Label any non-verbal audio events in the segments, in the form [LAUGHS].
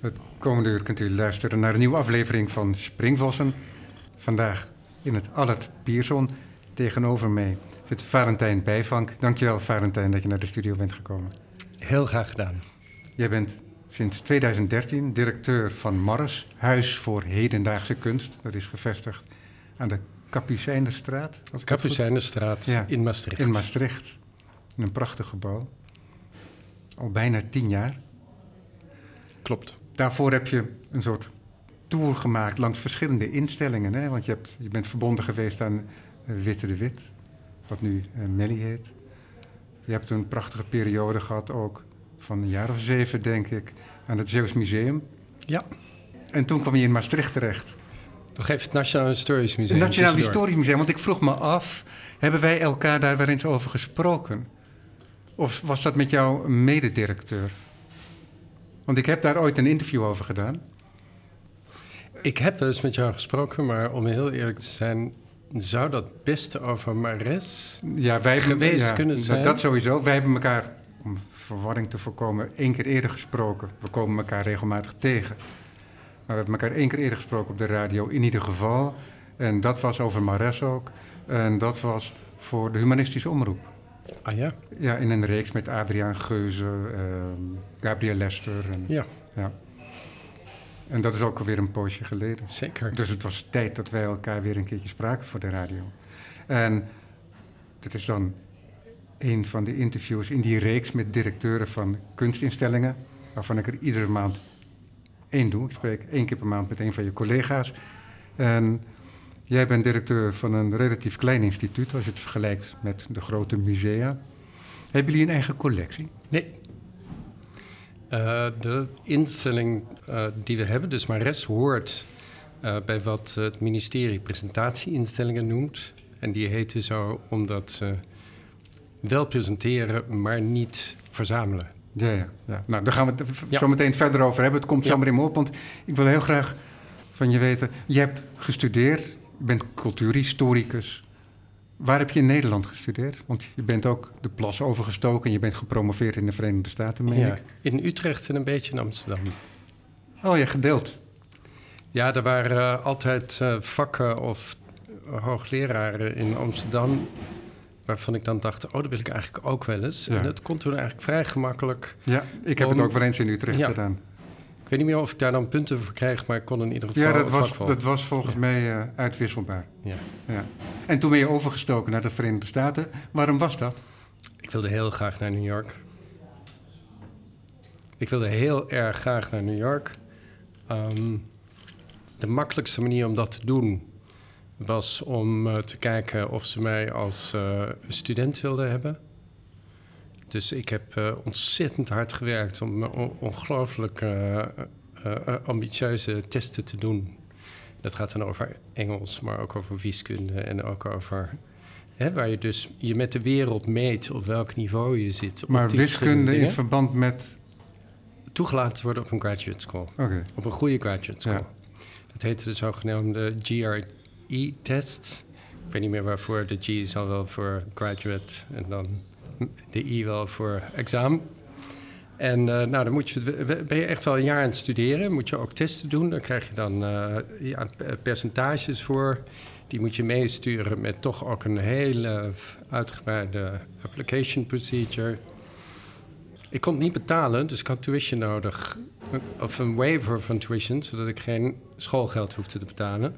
Het komende uur kunt u luisteren naar een nieuwe aflevering van Springvossen. Vandaag in het Allert Pierson. Tegenover mij zit Valentijn Bijvank. Dankjewel Valentijn dat je naar de studio bent gekomen. Heel graag gedaan. Jij bent sinds 2013 directeur van Morris, Huis voor Hedendaagse Kunst. Dat is gevestigd aan de Kapucijnerstraat. Kapucijnerstraat ja, in Maastricht. In Maastricht. In een prachtig gebouw. Al bijna tien jaar. Klopt. Daarvoor heb je een soort tour gemaakt langs verschillende instellingen. Hè? Want je, hebt, je bent verbonden geweest aan uh, Witte de Wit, wat nu uh, Melly heet. Je hebt een prachtige periode gehad ook, van een jaar of zeven denk ik, aan het Zeeuws Museum. Ja. En toen kwam je in Maastricht terecht. Nog even het Nationaal Historisch Museum. Het Nationaal Historisch Museum, want ik vroeg me af, hebben wij elkaar daar wel eens over gesproken? Of was dat met jouw mededirecteur? Want ik heb daar ooit een interview over gedaan. Ik heb wel eens met jou gesproken, maar om heel eerlijk te zijn, zou dat best over Mares ja, wij geweest ja, kunnen zijn? Dat sowieso. Wij hebben elkaar, om verwarring te voorkomen, één keer eerder gesproken. We komen elkaar regelmatig tegen. Maar we hebben elkaar één keer eerder gesproken op de radio, in ieder geval. En dat was over Mares ook. En dat was voor de humanistische omroep. Ah ja? Ja, in een reeks met Adriaan Geuze, uh, Gabriel Lester. En, ja. ja. En dat is ook alweer een poosje geleden. Zeker. Dus het was tijd dat wij elkaar weer een keertje spraken voor de radio. En dit is dan een van de interviews in die reeks met directeuren van kunstinstellingen, waarvan ik er iedere maand één doe. Ik spreek één keer per maand met een van je collega's. En jij bent directeur van een relatief klein instituut als je het vergelijkt met de grote musea. Hebben jullie een eigen collectie? Nee. Uh, de instelling uh, die we hebben, dus Mares, hoort uh, bij wat het ministerie presentatieinstellingen noemt. En die heten zo omdat ze wel presenteren, maar niet verzamelen. Ja, ja, ja. Nou, daar gaan we het ja. zo meteen verder over hebben. Het komt ja. zomaar in me op, want ik wil heel graag van je weten... Je hebt gestudeerd, je bent cultuurhistoricus. Waar heb je in Nederland gestudeerd? Want je bent ook de plas overgestoken en je bent gepromoveerd in de Verenigde Staten, meen ja, ik. In Utrecht en een beetje in Amsterdam. Oh ja, gedeeld. Ja, er waren uh, altijd uh, vakken of hoogleraren in Amsterdam... waarvan ik dan dacht, oh, dat wil ik eigenlijk ook wel eens. Ja. En dat kon toen eigenlijk vrij gemakkelijk. Ja, ik heb om... het ook wel eens in Utrecht ja. gedaan. Ik weet niet meer of ik daar dan punten voor kreeg, maar ik kon in ieder geval. Ja, dat, was, dat was volgens ja. mij uh, uitwisselbaar. Ja. ja. En toen ben je overgestoken naar de Verenigde Staten. Waarom was dat? Ik wilde heel graag naar New York. Ik wilde heel erg graag naar New York. Um, de makkelijkste manier om dat te doen was om uh, te kijken of ze mij als uh, student wilden hebben. Dus ik heb uh, ontzettend hard gewerkt om ongelooflijk uh, uh, ambitieuze testen te doen. Dat gaat dan over Engels, maar ook over wiskunde en ook over... Hè, waar je dus je met de wereld meet op welk niveau je zit. Maar wiskunde in verband met... Toegelaten worden op een graduate school. Okay. Op een goede graduate school. Ja. Dat heette de zogenaamde GRE-tests. Ik weet niet meer waarvoor. De G zal wel voor graduate en dan de I wel voor examen. En uh, nou, dan moet je, ben je echt wel een jaar aan het studeren. Moet je ook testen doen. Dan krijg je dan uh, ja, percentages voor. Die moet je meesturen met toch ook een hele uitgebreide application procedure. Ik kon het niet betalen, dus ik had tuition nodig. Of een waiver van tuition, zodat ik geen schoolgeld hoefde te betalen.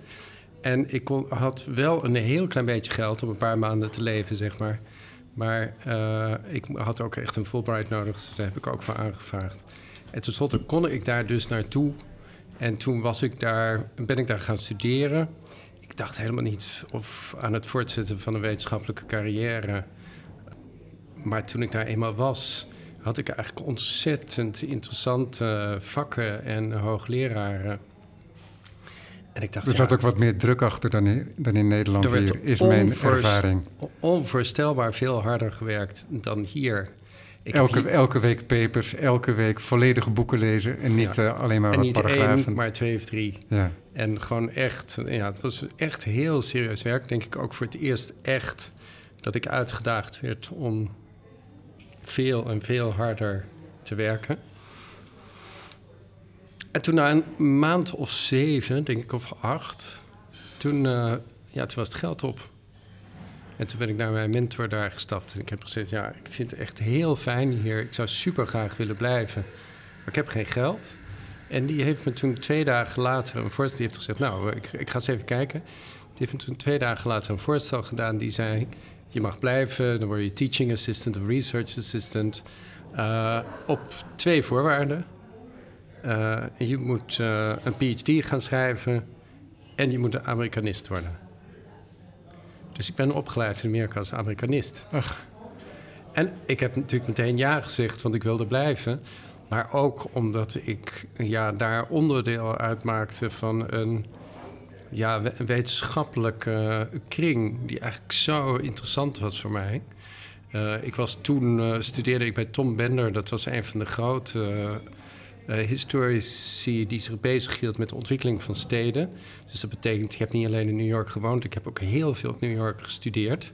En ik kon, had wel een heel klein beetje geld om een paar maanden te leven, zeg maar. Maar uh, ik had ook echt een Fulbright nodig, dus daar heb ik ook voor aangevraagd. En tenslotte kon ik daar dus naartoe. En toen was ik daar, ben ik daar gaan studeren. Ik dacht helemaal niet of aan het voortzetten van een wetenschappelijke carrière. Maar toen ik daar eenmaal was, had ik eigenlijk ontzettend interessante vakken en hoogleraren. En ik dacht, er zat ook wat meer druk achter dan in, dan in Nederland hier, is mijn ervaring. Onvoorstelbaar veel harder gewerkt dan hier. Ik elke, hier... elke week papers, elke week volledige boeken lezen en niet ja. uh, alleen maar en wat niet paragrafen. Één, maar twee of drie. Ja. En gewoon echt, ja, het was echt heel serieus werk. Denk ik ook voor het eerst echt dat ik uitgedaagd werd om veel en veel harder te werken. En toen na een maand of zeven, denk ik, of acht... toen, uh, ja, toen was het geld op. En toen ben ik naar mijn mentor daar gestapt. En ik heb gezegd, ja, ik vind het echt heel fijn hier. Ik zou super graag willen blijven. Maar ik heb geen geld. En die heeft me toen twee dagen later een voorstel... Die heeft gezegd, nou, ik, ik ga eens even kijken. Die heeft me toen twee dagen later een voorstel gedaan. Die zei, je mag blijven. Dan word je teaching assistant of research assistant. Uh, op twee voorwaarden. Uh, je moet uh, een PhD gaan schrijven... en je moet een Amerikanist worden. Dus ik ben opgeleid in Amerika als Amerikanist. Ach. En ik heb natuurlijk meteen ja gezegd, want ik wilde blijven. Maar ook omdat ik ja, daar onderdeel uitmaakte van een ja, wetenschappelijke kring... die eigenlijk zo interessant was voor mij. Uh, ik was toen, studeerde ik bij Tom Bender. Dat was een van de grote historici die zich bezighield met de ontwikkeling van steden. Dus dat betekent, ik heb niet alleen in New York gewoond, ik heb ook heel veel in New York gestudeerd.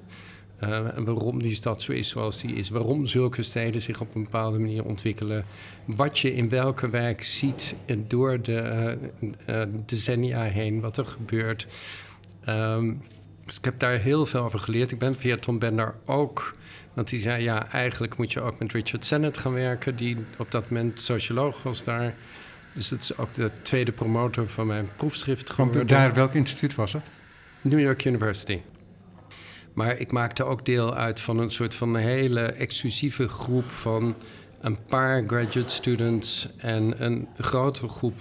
En waarom die stad zo is zoals die is. Waarom zulke steden zich op een bepaalde manier ontwikkelen. Wat je in welke wijk ziet door de uh, decennia heen, wat er gebeurt. Um, dus ik heb daar heel veel over geleerd. Ik ben via Tom Bender ook want die zei, ja, eigenlijk moet je ook met Richard Sennett gaan werken... die op dat moment socioloog was daar. Dus dat is ook de tweede promotor van mijn proefschrift geworden. Want daar, welk instituut was het? New York University. Maar ik maakte ook deel uit van een soort van hele exclusieve groep... van een paar graduate students en een grotere groep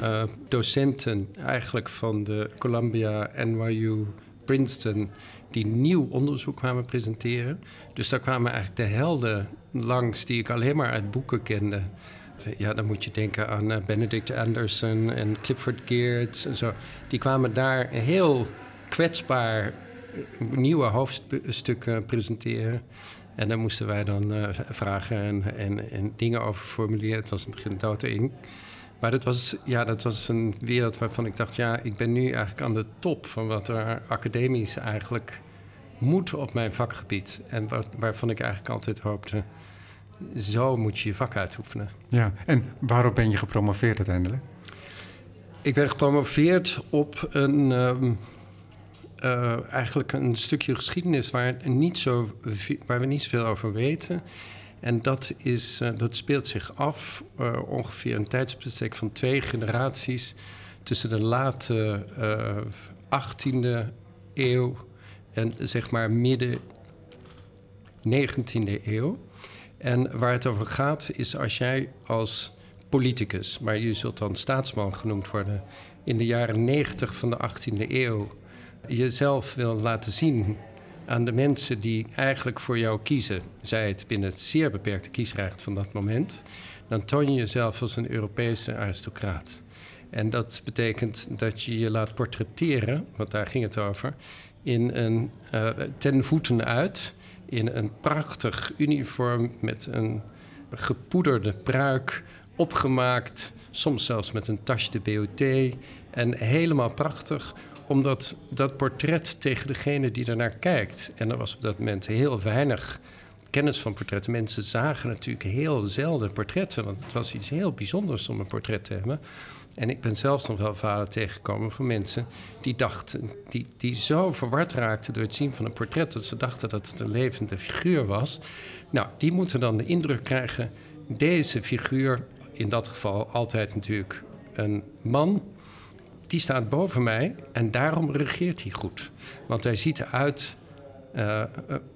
uh, docenten... eigenlijk van de Columbia, NYU, Princeton die nieuw onderzoek kwamen presenteren. Dus daar kwamen eigenlijk de helden langs die ik alleen maar uit boeken kende. Ja, dan moet je denken aan uh, Benedict Anderson en Clifford Geertz en zo. Die kwamen daar heel kwetsbaar nieuwe hoofdstukken presenteren. En daar moesten wij dan uh, vragen en, en, en, dingen over formuleren. Het was een begin doodeng. Maar dat was, ja, dat was een wereld waarvan ik dacht... ja, ik ben nu eigenlijk aan de top van wat er academisch eigenlijk moet op mijn vakgebied. En waar, waarvan ik eigenlijk altijd hoopte, zo moet je je vak uitoefenen. Ja, en waarop ben je gepromoveerd uiteindelijk? Ik ben gepromoveerd op een, um, uh, eigenlijk een stukje geschiedenis waar, niet zo, waar we niet zoveel over weten. En dat, is, uh, dat speelt zich af uh, ongeveer een tijdsbestek van twee generaties tussen de late 18e eeuw en zeg maar midden 19e eeuw. En waar het over gaat is als jij als politicus, maar je zult dan staatsman genoemd worden, in de jaren 90 van de 18e eeuw jezelf wil laten zien aan de mensen die eigenlijk voor jou kiezen, zij het binnen het zeer beperkte kiesrecht van dat moment, dan toon je jezelf als een Europese aristocraat. En dat betekent dat je je laat portretteren, want daar ging het over, in een, uh, ten voeten uit in een prachtig uniform met een gepoederde pruik, opgemaakt, soms zelfs met een tasje de BOT. En helemaal prachtig, omdat dat portret tegen degene die ernaar kijkt. En er was op dat moment heel weinig kennis van portretten. Mensen zagen natuurlijk heel zelden portretten, want het was iets heel bijzonders om een portret te hebben. En ik ben zelfs nog wel verhalen tegengekomen van mensen die dachten, die, die zo verward raakten door het zien van een portret, dat ze dachten dat het een levende figuur was. Nou, die moeten dan de indruk krijgen, deze figuur, in dat geval altijd natuurlijk een man, die staat boven mij en daarom regeert hij goed. Want hij ziet eruit uh,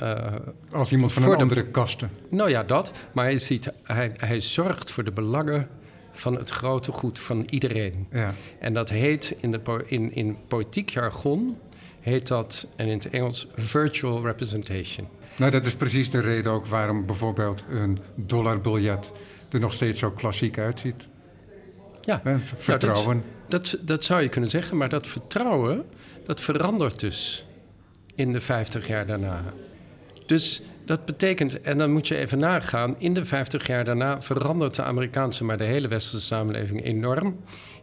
uh, Als iemand van een andere kasten. Nou ja, dat. Maar hij, ziet, hij, hij zorgt voor de belangen van het grote goed van iedereen. Ja. En dat heet in, de, in, in politiek jargon, heet dat, en in het Engels, virtual representation. Nou, dat is precies de reden ook waarom bijvoorbeeld een dollarbiljet er nog steeds zo klassiek uitziet. Ja, vertrouwen. Nou, dat, dat, dat, zou je kunnen zeggen, maar dat vertrouwen, dat verandert dus in de 50 jaar daarna. Dus dat betekent, en dan moet je even nagaan, in de 50 jaar daarna verandert de Amerikaanse, maar de hele westerse samenleving enorm.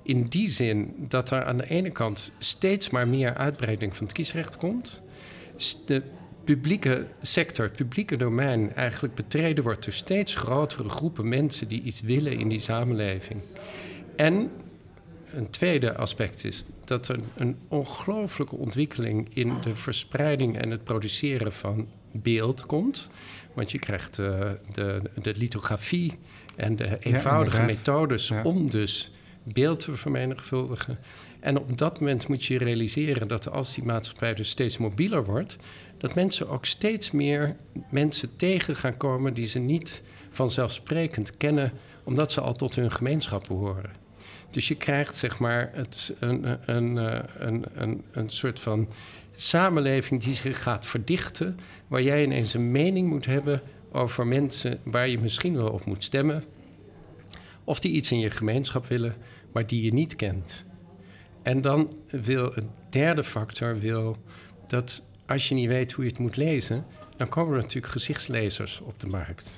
In die zin dat er aan de ene kant steeds maar meer uitbreiding van het kiesrecht komt. De publieke sector, het publieke domein eigenlijk betreden wordt door steeds grotere groepen mensen die iets willen in die samenleving. En een tweede aspect is dat er een ongelooflijke ontwikkeling in de verspreiding en het produceren van beeld komt. Want je krijgt uh, de, de lithografie en de eenvoudige methodes om dus beeld te vermenigvuldigen. En op dat moment moet je realiseren dat als die maatschappij dus steeds mobieler wordt, dat mensen ook steeds meer mensen tegen gaan komen die ze niet vanzelfsprekend kennen, omdat ze al tot hun gemeenschap behoren. Dus je krijgt zeg maar het, een, een, een, een, een soort van samenleving die zich gaat verdichten, waar jij ineens een mening moet hebben over mensen waar je misschien wel op moet stemmen, of die iets in je gemeenschap willen, maar die je niet kent. En dan wil een derde factor wil dat als je niet weet hoe je het moet lezen, dan komen er natuurlijk gezichtslezers op de markt.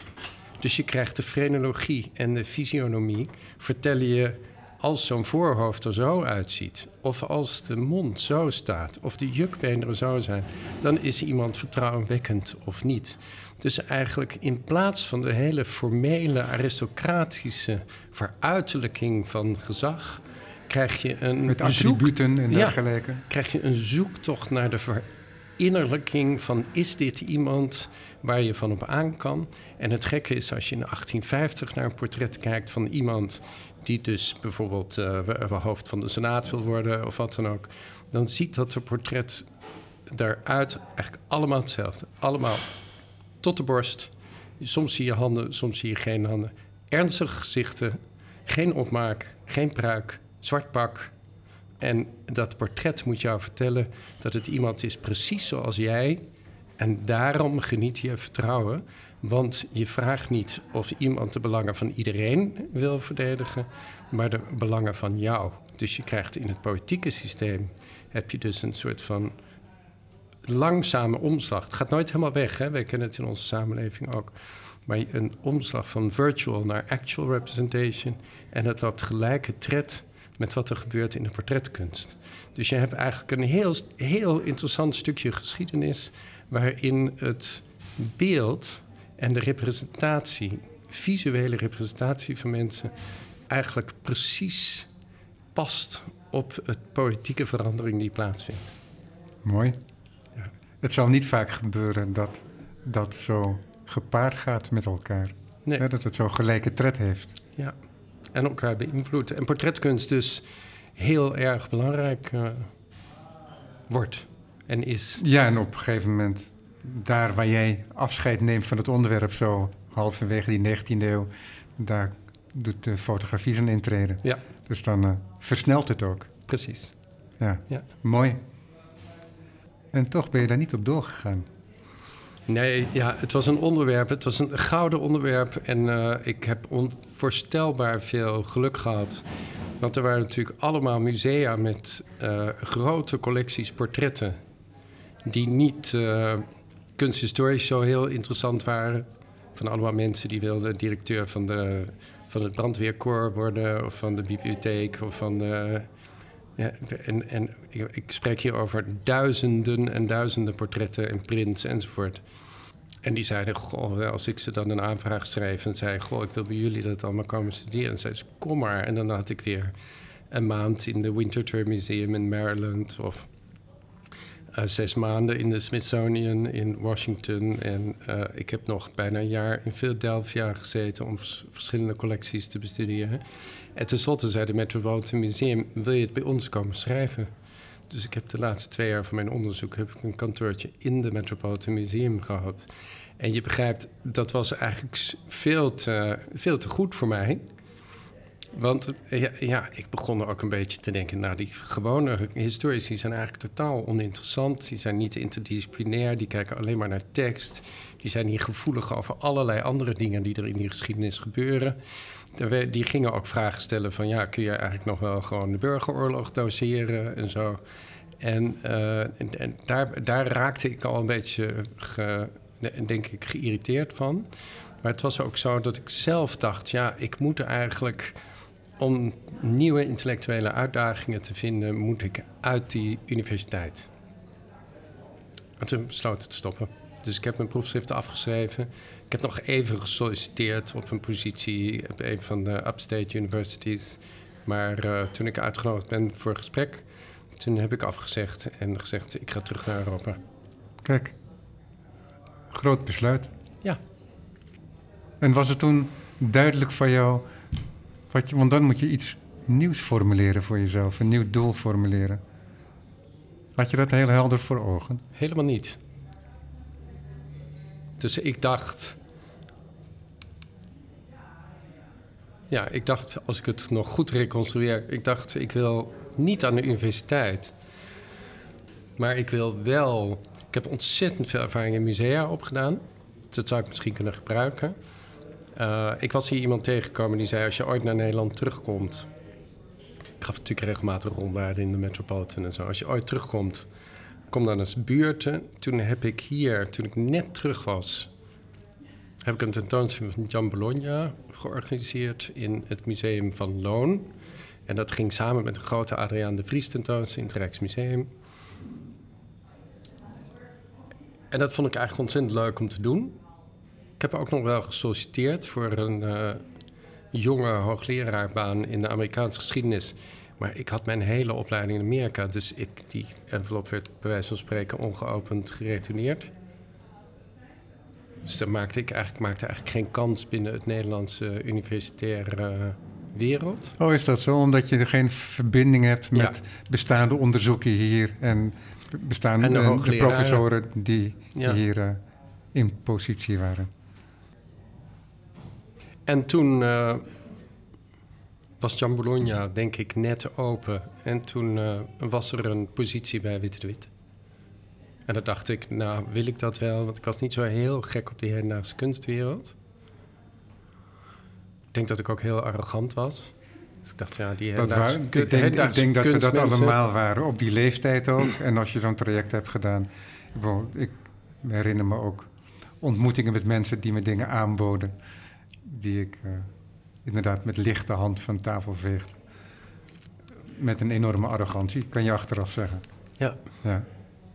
Dus je krijgt de frenologie en de fysionomie, vertellen je als zo'n voorhoofd er zo uitziet, of als de mond zo staat, of de jukbeenderen zo zijn, dan is iemand vertrouwenwekkend of niet. Dus eigenlijk in plaats van de hele formele aristocratische veruiterlijking van gezag, krijg je een met attributen en dergelijke. Ja, krijg je een zoektocht naar de verinnerlijking van is dit iemand waar je van op aan kan. En het gekke is als je in 1850 naar een portret kijkt van iemand die dus bijvoorbeeld uh, hoofd van de Senaat wil worden of wat dan ook, dan ziet dat de portret daaruit eigenlijk allemaal hetzelfde. Allemaal tot de borst. Soms zie je handen, soms zie je geen handen. Ernstige gezichten, geen opmaak, geen pruik, zwart pak. En dat portret moet jou vertellen dat het iemand is precies zoals jij. En daarom geniet je vertrouwen. Want je vraagt niet of iemand de belangen van iedereen wil verdedigen, maar de belangen van jou. Dus je krijgt in het politieke systeem heb je dus een soort van langzame omslag. Het gaat nooit helemaal weg, hè? wij kennen het in onze samenleving ook. Maar een omslag van virtual naar actual representation. En het loopt gelijke tred met wat er gebeurt in de portretkunst. Dus je hebt eigenlijk een heel, heel interessant stukje geschiedenis waarin het beeld en de representatie, visuele representatie van mensen, eigenlijk precies past op het politieke verandering die plaatsvindt. Mooi. Ja. Het zal niet vaak gebeuren dat dat zo gepaard gaat met elkaar. Nee. dat het zo gelijke tred heeft. Ja, en elkaar beïnvloedt. En portretkunst dus heel erg belangrijk uh, wordt en is. Ja, en op een gegeven moment daar waar jij afscheid neemt van het onderwerp, zo halverwege die 19e eeuw, daar doet de fotografie zijn intreden. Ja. Dus dan uh, versnelt het ook. Precies. Ja. ja, mooi. En toch ben je daar niet op doorgegaan. Nee, ja, het was een onderwerp. Het was een gouden onderwerp. En uh, ik heb onvoorstelbaar veel geluk gehad. Want er waren natuurlijk allemaal musea met uh, grote collecties portretten. Die niet kunsthistorisch zo heel interessant waren. Van allemaal mensen die wilden directeur van, de, van het brandweerkorps worden... of van de bibliotheek of van de... Ja, en en ik, spreek hier over duizenden en duizenden portretten en prints enzovoort. En die zeiden, goh, als ik ze dan een aanvraag schreef en zei... goh, ik wil bij jullie dat allemaal komen studeren. En zeiden ze, kom maar. En dan had ik weer een maand in de Winterthur Museum in Maryland... of uh, zes maanden in de Smithsonian in Washington. En uh, ik heb nog bijna een jaar in Philadelphia gezeten om verschillende collecties te bestuderen. En tenslotte zei de Metropolitan Museum: Wil je het bij ons komen schrijven? Dus ik heb de laatste twee jaar van mijn onderzoek heb ik een kantoortje in de Metropolitan Museum gehad. En je begrijpt, dat was eigenlijk veel veel te goed voor mij. Want ja, ja, ik begon er ook een beetje te denken... nou, die gewone historici zijn eigenlijk totaal oninteressant. Die zijn niet interdisciplinair, die kijken alleen maar naar tekst. Die zijn niet gevoelig over allerlei andere dingen... die er in die geschiedenis gebeuren. Die gingen ook vragen stellen van... ja, kun je eigenlijk nog wel gewoon de burgeroorlog doseren en zo... En, uh, en, daar, daar, raakte ik al een beetje, denk ik, geïrriteerd van. Maar het was ook zo dat ik zelf dacht: ja, ik moet eigenlijk om nieuwe intellectuele uitdagingen te vinden, moet ik uit die universiteit. En toen besloot te stoppen. Dus ik heb mijn proefschriften afgeschreven. Ik heb nog even gesolliciteerd op een positie op een van de upstate universities. Maar eh, toen ik uitgenodigd ben voor gesprek, toen heb ik afgezegd en gezegd: ik ga terug naar Europa. Kijk, groot besluit. Ja. En was het toen duidelijk voor jou, want dan moet je iets nieuws formuleren voor jezelf, een nieuw doel formuleren. Had je dat heel helder voor ogen? Helemaal niet. Dus ik dacht. Ja, ik dacht, als ik het nog goed reconstrueer, ik dacht, ik wil niet aan de universiteit. Maar ik wil wel. Ik heb ontzettend veel ervaring in musea opgedaan. Dat zou ik misschien kunnen gebruiken. Uh, ik was hier iemand tegengekomen die zei: Als je ooit naar Nederland terugkomt. Ik gaf natuurlijk regelmatig rondwaarden in de Metropolitan en zo. Als je ooit terugkomt, kom dan eens buurten. Toen heb ik hier, toen ik net terug was, heb ik een tentoonstelling van Jan Bologna georganiseerd in het Museum van Loon. En dat ging samen met de grote Adriaan de Vries tentoonstelling in het Rijksmuseum. En dat vond ik eigenlijk ontzettend leuk om te doen. Ik heb ook nog wel gesolliciteerd voor een uh, jonge hoogleraarbaan in de Amerikaanse geschiedenis. Maar ik had mijn hele opleiding in Amerika, dus ik, die envelop werd bij wijze van spreken ongeopend geretourneerd. Dus daar maakte ik eigenlijk, maakte eigenlijk geen kans binnen het Nederlandse universitaire wereld. Oh, is dat zo? Omdat je er geen verbinding hebt met bestaande onderzoeken hier en bestaande en de, professoren die hier uh, in positie waren. En toen uh, was Jan Bologna, denk ik, net open. En toen uh, was er een positie bij Witte de Wit. En dan dacht ik, nou, wil ik dat wel? Want ik was niet zo heel gek op die hedendaagse kunstwereld. Ik denk dat ik ook heel arrogant was. Dus ik dacht, ja, die hedendaagse ik, denk, ik denk dat we dat allemaal waren, op die leeftijd ook. En als je zo'n traject hebt gedaan. Ik herinner me ook ontmoetingen met mensen die me dingen aanboden die ik uh, inderdaad met lichte hand van tafel veegde. Met een enorme arrogantie, kan je achteraf zeggen. Ja. ja.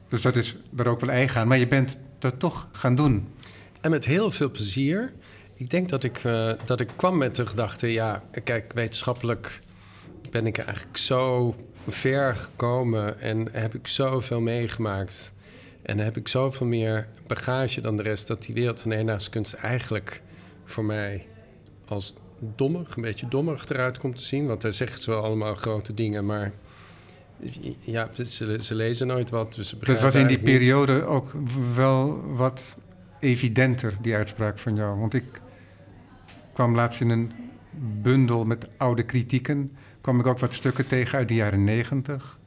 Dus dat is er ook wel eigen aan. Maar je bent dat toch gaan doen. En met heel veel plezier. Ik denk dat ik, uh, dat ik kwam met de gedachte... ja, kijk, wetenschappelijk ben ik eigenlijk zo ver gekomen... en heb ik zoveel meegemaakt... en heb ik zoveel meer bagage dan de rest... dat die wereld van de kunst eigenlijk voor mij als dommig, een beetje dommig eruit komt te zien. Want daar zeggen ze wel allemaal grote dingen, maar ja, ze, ze lezen nooit wat. Dus dat was in die periode ook wel wat evidenter, die uitspraak van jou. Want ik kwam laatst in een bundel met oude kritieken. kwam ik ook wat stukken tegen uit de jaren negentig.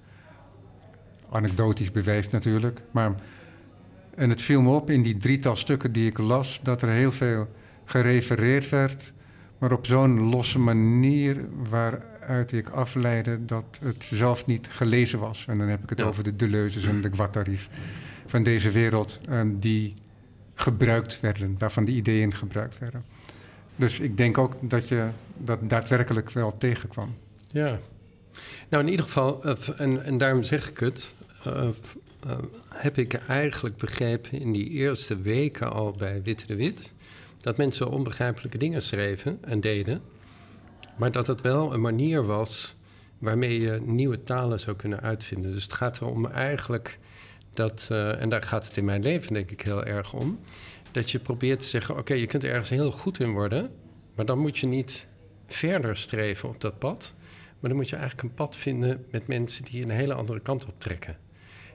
Anekdotisch bewijs natuurlijk. Maar, en het viel me op in die drietal stukken die ik las... dat er heel veel gerefereerd werd, maar op zo'n losse manier waaruit ik afleidde dat het zelf niet gelezen was. En dan heb ik het over de Deleuzes en de Guattaris van deze wereld, die gebruikt werden, waarvan die ideeën gebruikt werden. Dus ik denk ook dat je dat daadwerkelijk wel tegenkwam. Ja. Nou, in ieder geval, eh, en, en daarom zeg ik het, uh, uh, heb ik eigenlijk begrepen in die eerste weken al bij Witte de Wit dat mensen onbegrijpelijke dingen schreven en deden, maar dat het wel een manier was waarmee je nieuwe talen zou kunnen uitvinden. Dus het gaat erom eigenlijk dat, uh, en daar gaat het in mijn leven denk ik heel erg om, dat je probeert te zeggen: oké, je kunt ergens heel goed in worden, maar dan moet je niet verder streven op dat pad. Maar dan moet je eigenlijk een pad vinden met mensen die een hele andere kant op trekken.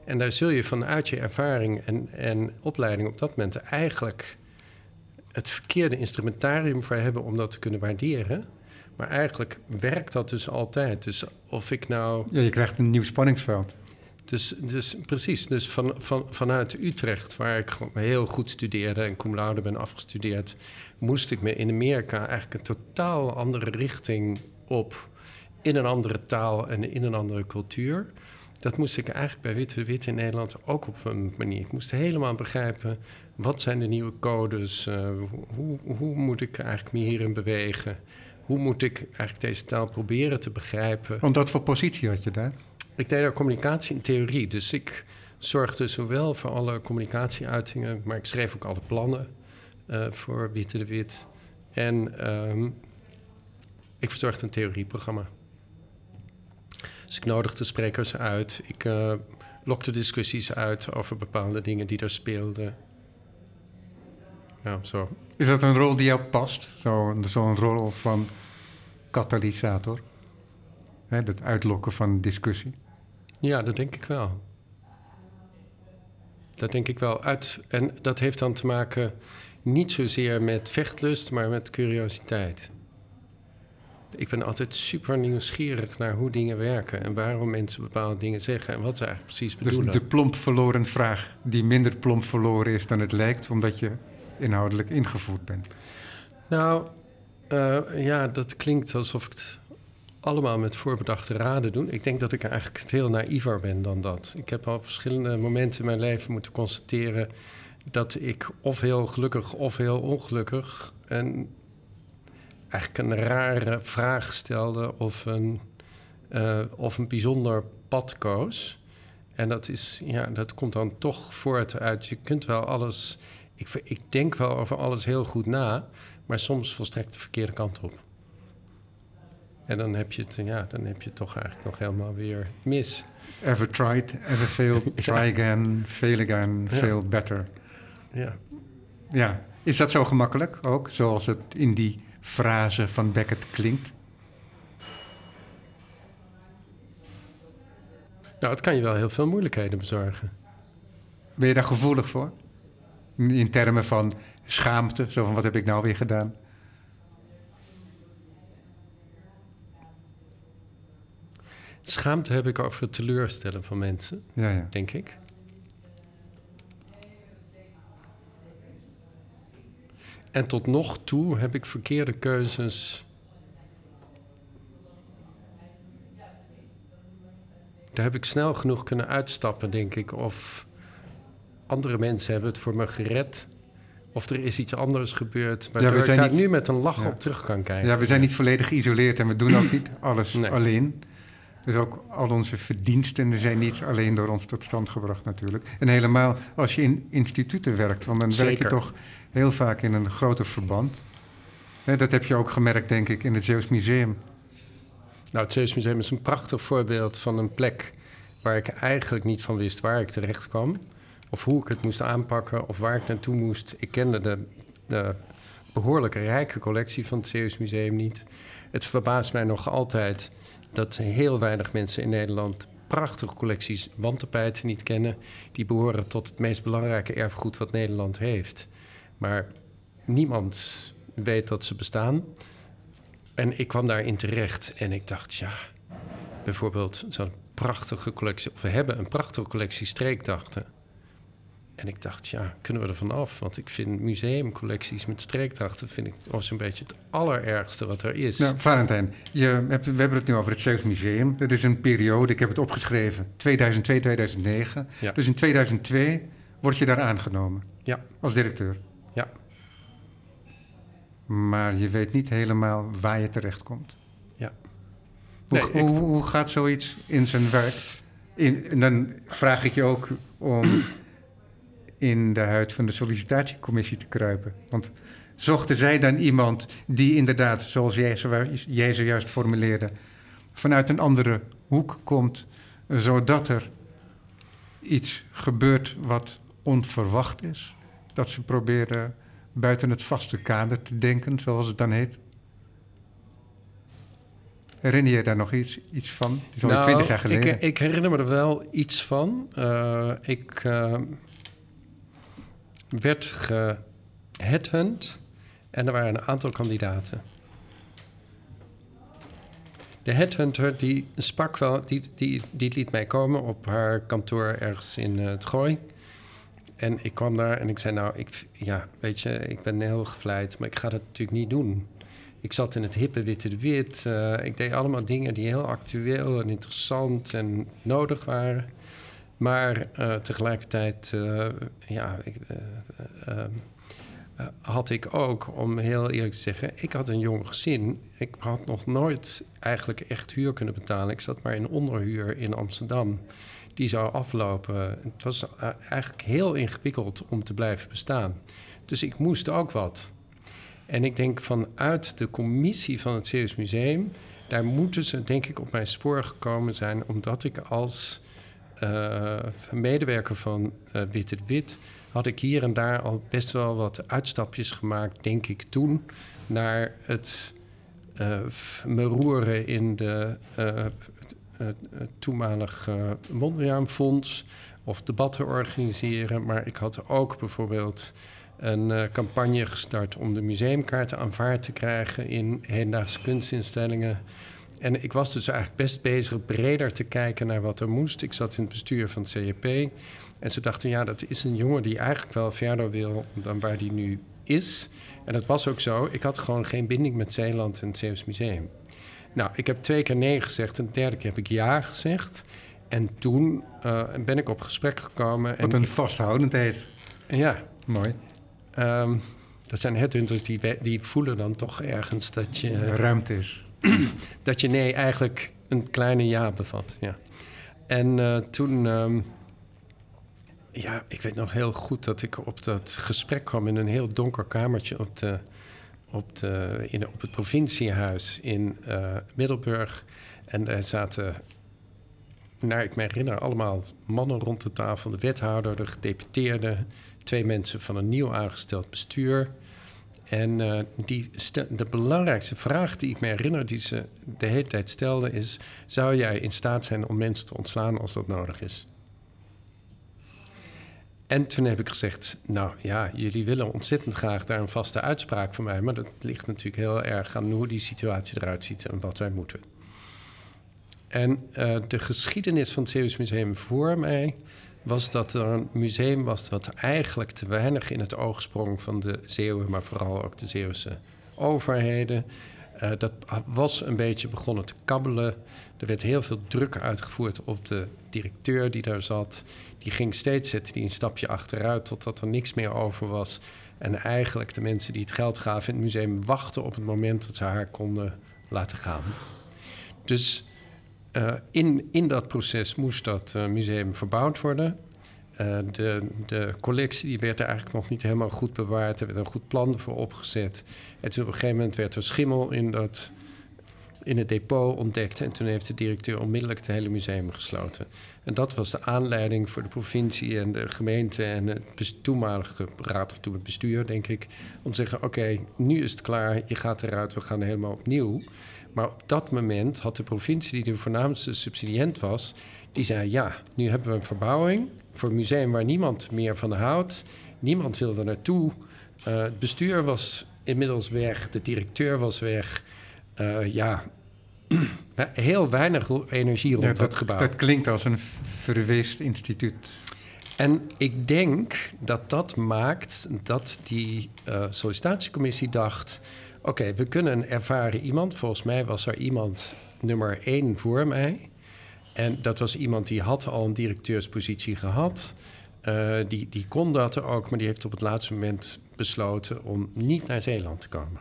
En daar zul je vanuit je ervaring en, en opleiding op dat moment eigenlijk het verkeerde instrumentarium voor hebben om dat te kunnen waarderen. Maar eigenlijk werkt dat dus altijd. Dus of ik nou. Ja, je krijgt een nieuw spanningsveld. Dus, dus precies, dus van, van, vanuit Utrecht, waar ik heel goed studeerde en cum laude ben afgestudeerd, moest ik me in Amerika eigenlijk een totaal andere richting op. In een andere taal en in een andere cultuur. Dat moest ik eigenlijk bij Witte Wit in Nederland ook op een manier. Ik moest helemaal begrijpen wat zijn de nieuwe codes? Uh, hoe, hoe moet ik eigenlijk me hierin bewegen? Hoe moet ik eigenlijk deze taal proberen te begrijpen? Want wat voor positie had je daar? Ik deed daar communicatie in theorie. Dus ik zorgde zowel voor alle communicatieuitingen, maar ik schreef ook alle plannen uh, voor Witte de Wit. En um, ik verzorgde een theorieprogramma. Dus ik nodig de sprekers uit. Ik uh, lokte discussies uit over bepaalde dingen die er speelden. Ja, zo. Is dat een rol die jou past? Zo'n zo rol van katalysator? Hè, het uitlokken van discussie? Ja, dat denk ik wel. Dat denk ik wel. Uit, en dat heeft dan te maken niet zozeer met vechtlust, maar met curiositeit. Ik ben altijd super nieuwsgierig naar hoe dingen werken en waarom mensen bepaalde dingen zeggen en wat ze eigenlijk precies bedoelen. Dus de plomp verloren vraag die minder plomp verloren is dan het lijkt, omdat je inhoudelijk ingevoerd bent. Nou, uh, ja, dat klinkt alsof ik het allemaal met voorbedachte raden doe. Ik denk dat ik eigenlijk veel naïver ben dan dat. Ik heb al op verschillende momenten in mijn leven moeten constateren dat ik of heel gelukkig of heel ongelukkig en eigenlijk een rare vraag stelde of een, uh, of een bijzonder pad koos. En dat, is, ja, dat komt dan toch voort uit. Je kunt wel alles. Ik, ik denk wel over alles heel goed na, maar soms volstrekt de verkeerde kant op. En dan heb je het, ja, dan heb je het toch eigenlijk nog helemaal weer mis. Ever tried, ever failed, [LAUGHS] try again, fail again, fail better. Ja. Ja, is dat zo gemakkelijk ook, zoals het in die frase van Beckett klinkt? Nou, het kan je wel heel veel moeilijkheden bezorgen. Ben je daar gevoelig voor? In termen van schaamte, zo van wat heb ik nou weer gedaan? Schaamte heb ik over het teleurstellen van mensen, ja, ja. denk ik. En tot nog toe heb ik verkeerde keuzes. Daar heb ik snel genoeg kunnen uitstappen, denk ik. Of andere mensen hebben het voor me gered. Of er is iets anders gebeurd. Waardoor ja, ik daar nu met een lach op terug kan kijken. Ja, we zijn niet volledig geïsoleerd en we doen ook niet alles alleen. Dus ook al onze verdiensten zijn niet alleen door ons tot stand gebracht natuurlijk. En helemaal als je in instituten werkt, want dan werk je toch heel vaak in een groter verband. dat heb je ook gemerkt, denk ik, in het Zeeuws Museum. Nou, het Zeeuws Museum is een prachtig voorbeeld van een plek waar ik eigenlijk niet van wist waar ik terecht kwam. Of hoe ik het moest aanpakken of waar ik naartoe moest. Ik kende de, de behoorlijk rijke collectie van het Zeeuws Museum niet. Het verbaast mij nog altijd dat heel weinig mensen in Nederland prachtige collecties wandtapijten niet kennen. Die behoren tot het meest belangrijke erfgoed wat Nederland heeft. Maar niemand weet dat ze bestaan. En ik kwam daarin terecht en ik dacht, ja, bijvoorbeeld zo'n prachtige collectie, of we hebben een prachtige collectie streekdachten. En ik dacht, ja, kunnen we er vanaf? Want ik vind museumcollecties met streekdachten... vind ik als een beetje het allerergste wat er is. Nou, Valentijn, je hebt, we hebben het nu over het Zeeuws Museum. Dat is een periode, ik heb het opgeschreven, 2002, 2009. Ja. Dus in 2002 word je daar aangenomen ja. als directeur. Maar je weet niet helemaal waar je terechtkomt. Ja. Hoe, hoe, hoe, gaat zoiets in zijn werk? In, en dan vraag ik je ook om [CLEARS THROAT] in de huid van de sollicitatiecommissie te kruipen. Want zochten zij dan iemand die inderdaad, zoals jij, jij zojuist formuleerde, vanuit een andere hoek komt, zodat er iets gebeurt wat onverwacht is? Dat ze proberen buiten het vaste kader te denken, zoals het dan heet? Herinner je daar nog iets, iets van? Het is al nou, twintig jaar geleden. Ik, ik, herinner me er wel iets van. Uh, ik... Uh, werd geheadhunt en er waren een aantal kandidaten. De headhunter die sprak wel, die, die, die liet mij komen op haar kantoor ergens in uh, het Gooi. En ik kwam daar en ik zei, nou, ik, ja, weet je, ik ben heel gevleid, maar ik ga dat natuurlijk niet doen. Ik zat in het hippe Witte de Wit. Uh, ik deed allemaal dingen die heel actueel en interessant en nodig waren. Maar uh, tegelijkertijd uh, ja, ik, had ik ook, om heel eerlijk te zeggen, ik had een jong gezin. Ik had nog nooit eigenlijk echt huur kunnen betalen. Ik zat maar in onderhuur in Amsterdam. Die zou aflopen. Het was eigenlijk heel ingewikkeld om te blijven bestaan. Dus ik moest ook wat. En ik denk vanuit de commissie van het Zeeuws Museum daar moeten ze denk ik op mijn spoor gekomen zijn, omdat ik als uh, medewerker van uh, Wit het Wit had ik hier en daar al best wel wat uitstapjes gemaakt, denk ik toen, naar het me roeren in de toenmalige Mondriaanfonds of debatten organiseren. Maar ik had ook bijvoorbeeld een campagne gestart om de museumkaarten aanvaard te krijgen in hedendaagse kunstinstellingen. En ik was dus eigenlijk best bezig breder te kijken naar wat er moest. Ik zat in het bestuur van het CEP. En ze dachten, ja, dat is een jongen die eigenlijk wel verder wil dan waar hij nu is. En dat was ook zo. Ik had gewoon geen binding met Zeeland en het Zeeuws Museum. Nou, ik heb twee keer nee gezegd en de derde keer heb ik ja gezegd. En toen uh, ben ik op gesprek gekomen. Wat en een vasthoudendheid. Ja. Mooi. Um, dat zijn headhunters die, die voelen dan toch ergens dat je... Ruimte is. [CLEARS THROAT] dat je nee eigenlijk een kleine ja bevat. Ja. En uh, toen, um, ja, ik weet nog heel goed dat ik op dat gesprek kwam in een heel donker kamertje op, de, op, de, in, op het provinciehuis in uh, Middelburg. En daar zaten, naar ik me herinner, allemaal mannen rond de tafel: de wethouder, de gedeputeerde, twee mensen van een nieuw aangesteld bestuur. En uh, die de belangrijkste vraag die ik me herinner, die ze de hele tijd stelde, is: zou jij in staat zijn om mensen te ontslaan als dat nodig is? En toen heb ik gezegd: Nou ja, jullie willen ontzettend graag daar een vaste uitspraak van mij, maar dat ligt natuurlijk heel erg aan hoe die situatie eruit ziet en wat wij moeten. En uh, de geschiedenis van het Zeeuws Museum voor mij was dat er een museum was wat eigenlijk te weinig in het oog sprong van de Zeeuwen, maar vooral ook de Zeeuwse overheden. Uh, dat was een beetje begonnen te kabbelen. Er werd heel veel druk uitgevoerd op de directeur die daar zat. Die ging steeds zetten die een stapje achteruit totdat er niks meer over was. En eigenlijk de mensen die het geld gaven in het museum wachten op het moment dat ze haar konden laten gaan. Dus uh, in, in dat proces moest dat uh, museum verbouwd worden. Uh, de, de collectie die werd er eigenlijk nog niet helemaal goed bewaard. Er werd een goed plan voor opgezet. En toen op een gegeven moment werd er schimmel in, dat, in het depot ontdekt. En toen heeft de directeur onmiddellijk het hele museum gesloten. En dat was de aanleiding voor de provincie en de gemeente en het toenmalige raad of toen het bestuur, denk ik. Om te zeggen: oké, nu is het klaar, je gaat eruit, we gaan helemaal opnieuw. Maar op dat moment had de provincie, die de voornaamste subsidiënt was, die zei: Ja, nu hebben we een verbouwing voor een museum waar niemand meer van houdt. Niemand wilde naartoe. Uh, het bestuur was inmiddels weg, de directeur was weg. Uh, ja, [CLEARS THROAT] heel weinig energie rond ja, dat, gebouw. Dat klinkt als een verweest instituut. En ik denk dat dat maakt dat die uh, sollicitatiecommissie dacht Oké, we kunnen een ervaren iemand. Volgens mij was er iemand nummer één voor mij. En dat was iemand die had al een directeurspositie gehad. Uh, die, die kon dat ook, maar die heeft op het laatste moment besloten om niet naar Zeeland te komen.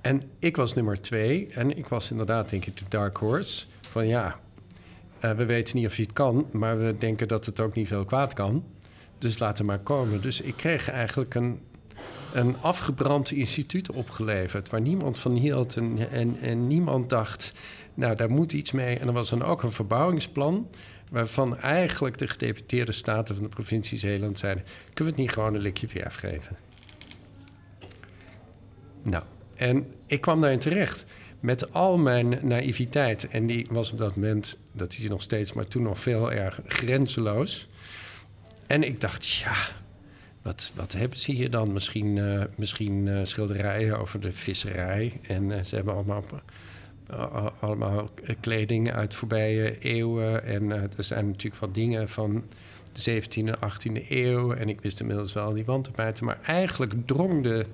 En ik was nummer twee en ik was inderdaad, denk ik, de dark horse. Van ja, uh, we weten niet of hij het kan, maar we denken dat het ook niet veel kwaad kan. Dus laat hem maar komen. Dus ik kreeg eigenlijk een een afgebrand instituut opgeleverd... waar niemand van hield en, en, niemand dacht... nou, daar moet iets mee. En er was dan ook een verbouwingsplan... waarvan eigenlijk de gedeputeerde staten van de provincie Zeeland zeiden... kunnen we het niet gewoon een likje verf geven? Nou, en ik kwam daarin terecht met al mijn naïviteit. En die was op dat moment, dat is nog steeds... maar toen nog veel erg grenzeloos. En ik dacht, ja, wat, wat hebben ze hier dan? Misschien, uh, misschien uh, schilderijen over de visserij. En uh, ze hebben allemaal, allemaal kleding uit voorbije eeuwen. En er zijn natuurlijk wat dingen van de 17e en 18e eeuw. En ik wist inmiddels wel die wandtapijten. Maar eigenlijk drong de,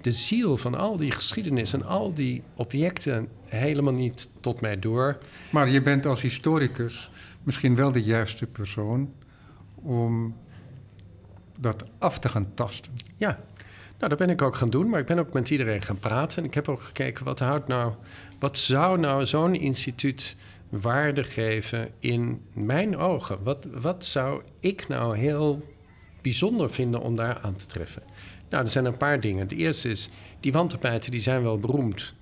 de ziel van al die geschiedenis en al die objecten helemaal niet tot mij door. Maar je bent als historicus misschien wel de juiste persoon om dat af te gaan tasten. Ja, nou, dat ben ik ook gaan doen, maar ik ben ook met iedereen gaan praten. En ik heb ook gekeken, wat houdt nou, wat zou nou zo'n instituut waarde geven in mijn ogen? Wat, wat zou ik nou heel bijzonder vinden om daar aan te treffen? Nou, er zijn een paar dingen. De eerste is, die wandtapijten die zijn wel beroemd.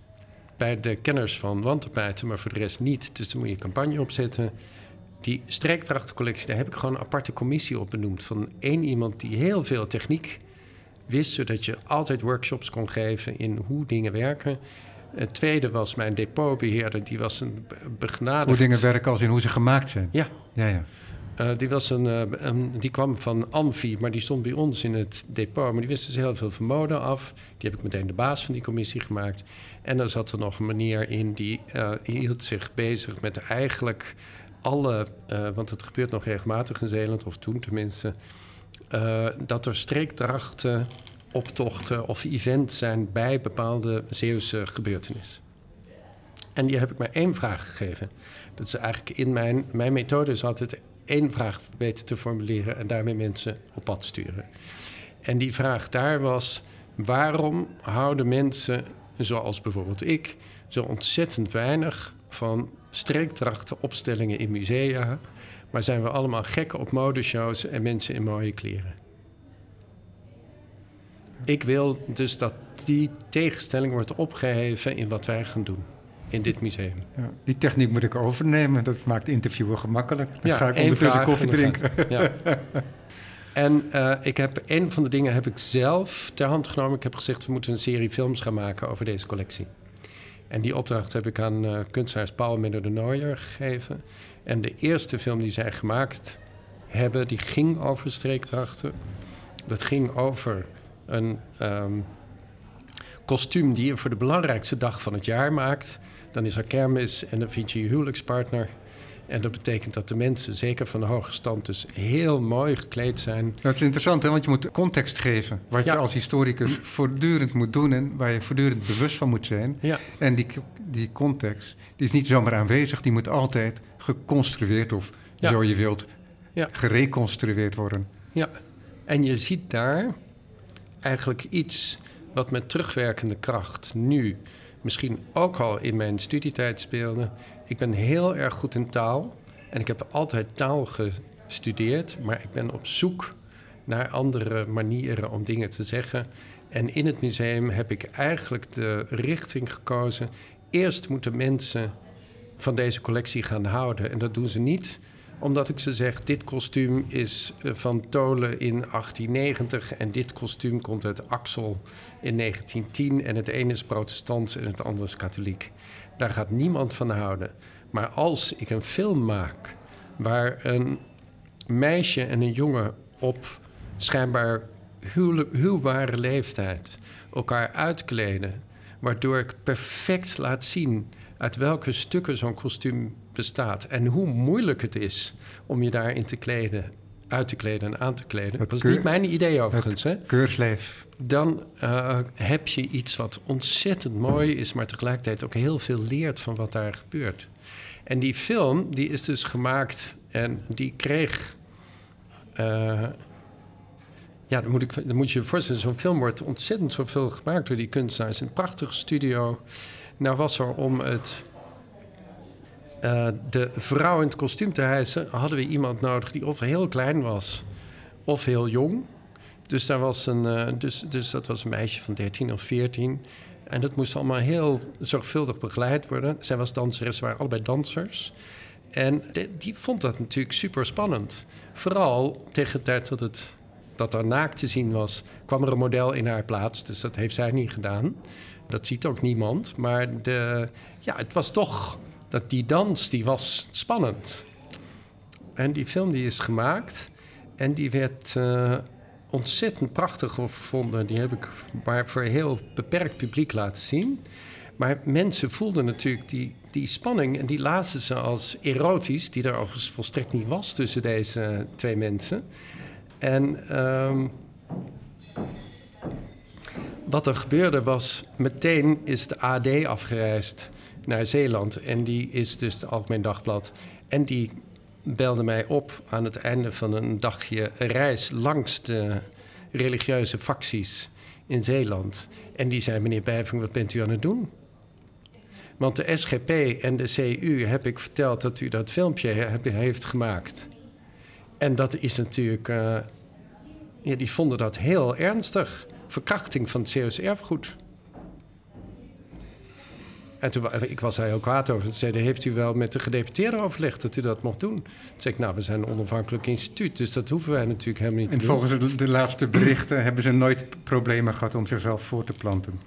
bij de kenners van wandtapijten, maar voor de rest niet. Dus dan moet je campagne opzetten. Die streekdrachtencollectie, daar heb ik gewoon een aparte commissie op benoemd. Van één iemand die heel veel techniek wist, zodat je altijd workshops kon geven in hoe dingen werken. Het tweede was mijn depotbeheerder, die was een begnadigd... Hoe dingen werken als in hoe ze gemaakt zijn. Ja. Ja, ja. Uh, die, was een, uh, een, die kwam van Amfi, maar die stond bij ons in het depot. Maar die wist dus heel veel van mode af. Die heb ik meteen de baas van die commissie gemaakt. En dan zat er nog een meneer in die uh, hield zich bezig met eigenlijk alle... want het gebeurt nog regelmatig in Zeeland, of toen tenminste... dat er streekdrachten, optochten of events zijn bij bepaalde Zeeuwse gebeurtenissen. En die heb ik maar één vraag gegeven. Dat is eigenlijk in mijn... Mijn methode is altijd één vraag weten te formuleren en daarmee mensen op pad sturen. En die vraag daar was: waarom houden mensen, zoals bijvoorbeeld ik, zo ontzettend weinig van streekdrachten, opstellingen in musea, maar zijn we allemaal gekken op modeshows en mensen in mooie kleren? Ik wil dus dat die tegenstelling wordt opgeheven in wat wij gaan doen in dit museum. Ja, die techniek moet ik overnemen. Dat maakt interviewen gemakkelijk. Dan ga ik ondertussen koffie drinken. Ja. [LAUGHS] En uh, ik heb een van de dingen heb ik zelf ter hand genomen. Ik heb gezegd, we moeten een serie films gaan maken over deze collectie. En die opdracht heb ik aan uh, kunstenaars Paul Menno de Nooijer gegeven. En de eerste film die zij gemaakt hebben, die ging over streekdrachten. Dat ging over een um, kostuum die je voor de belangrijkste dag van het jaar maakt. Dan is er kermis en dan vind je je huwelijkspartner. En dat betekent dat de mensen, zeker van de hoge stand, dus heel mooi gekleed zijn. Dat is interessant, hè? want je moet context geven. Wat je als historicus voortdurend moet doen en waar je voortdurend bewust van moet zijn. Ja. En die, die context die is niet zomaar aanwezig, die moet altijd geconstrueerd of, ja. zo je wilt, gereconstrueerd worden. Ja, en je ziet daar eigenlijk iets wat met terugwerkende kracht nu misschien ook al in mijn studietijd speelde. Ik ben heel erg goed in taal en ik heb altijd taal gestudeerd, maar ik ben op zoek naar andere manieren om dingen te zeggen. En in het museum heb ik eigenlijk de richting gekozen. Eerst moeten mensen van deze collectie gaan houden. En dat doen ze niet omdat ik ze zeg, dit kostuum is eh, van Tolen in 1890 en dit kostuum komt uit Axel in 1910 en het ene is protestants en het andere is katholiek. Daar gaat niemand van houden. Maar als ik een film maak waar een meisje en een jongen op schijnbaar huwbare leeftijd elkaar uitkleden, waardoor ik perfect laat zien uit welke stukken zo'n kostuum bestaat. En hoe moeilijk het is om je daarin te kleden, uit te kleden en aan te kleden. dat was niet mijn idee overigens. Hè? Keurslijf. Dan uh, heb je iets wat ontzettend mooi is, maar tegelijkertijd ook heel veel leert van wat daar gebeurt. En die film, die is dus gemaakt en die kreeg. Uh, ja, dan moet, ik, dan moet je je voorstellen, zo'n film wordt ontzettend zoveel gemaakt door die kunstenaars. Een prachtige studio. Nou was er om het uh, de vrouw in het kostuum te hijsen, hadden we iemand nodig die of heel klein was of heel jong. Dus, daar was een, uh, dus, dus dat was een meisje van 13 of 14. En dat moest allemaal heel zorgvuldig begeleid worden. Zij was danseres, ze waren allebei dansers. En die vond dat natuurlijk super spannend. Vooral tegen de tijd dat, het, dat er naakt te zien was, kwam er een model in haar plaats. Dus dat heeft zij niet gedaan. Dat ziet ook niemand. Maar de, ja, het was toch dat die dans die was spannend. En die film die is gemaakt en die werd uh, ontzettend prachtig gevonden. Die heb ik maar voor een heel beperkt publiek laten zien. Maar mensen voelden natuurlijk die, die spanning en die lazen ze als erotisch, die er overigens volstrekt niet was tussen deze twee mensen. En um, wat er gebeurde was, meteen is de AD afgereisd naar Zeeland. En die is dus het Algemeen Dagblad. En die belde mij op aan het einde van een dagje reis langs de religieuze facties in Zeeland. En die zei: Meneer Bijving, wat bent u aan het doen? Want de SGP en de CU heb ik verteld dat u dat filmpje heeft gemaakt. En dat is natuurlijk. Uh, ja, die vonden dat heel ernstig. Verkrachting van het Zeeuws erfgoed. En toen, ik was daar heel kwaad over. Toen zeiden, heeft u wel met de gedeputeerde overlegd dat u dat mocht doen? Toen zei ik, nou, we zijn een onafhankelijk instituut, dus dat hoeven wij natuurlijk helemaal niet En te doen. volgens de, de laatste berichten hebben ze nooit problemen gehad om zichzelf voor te planten.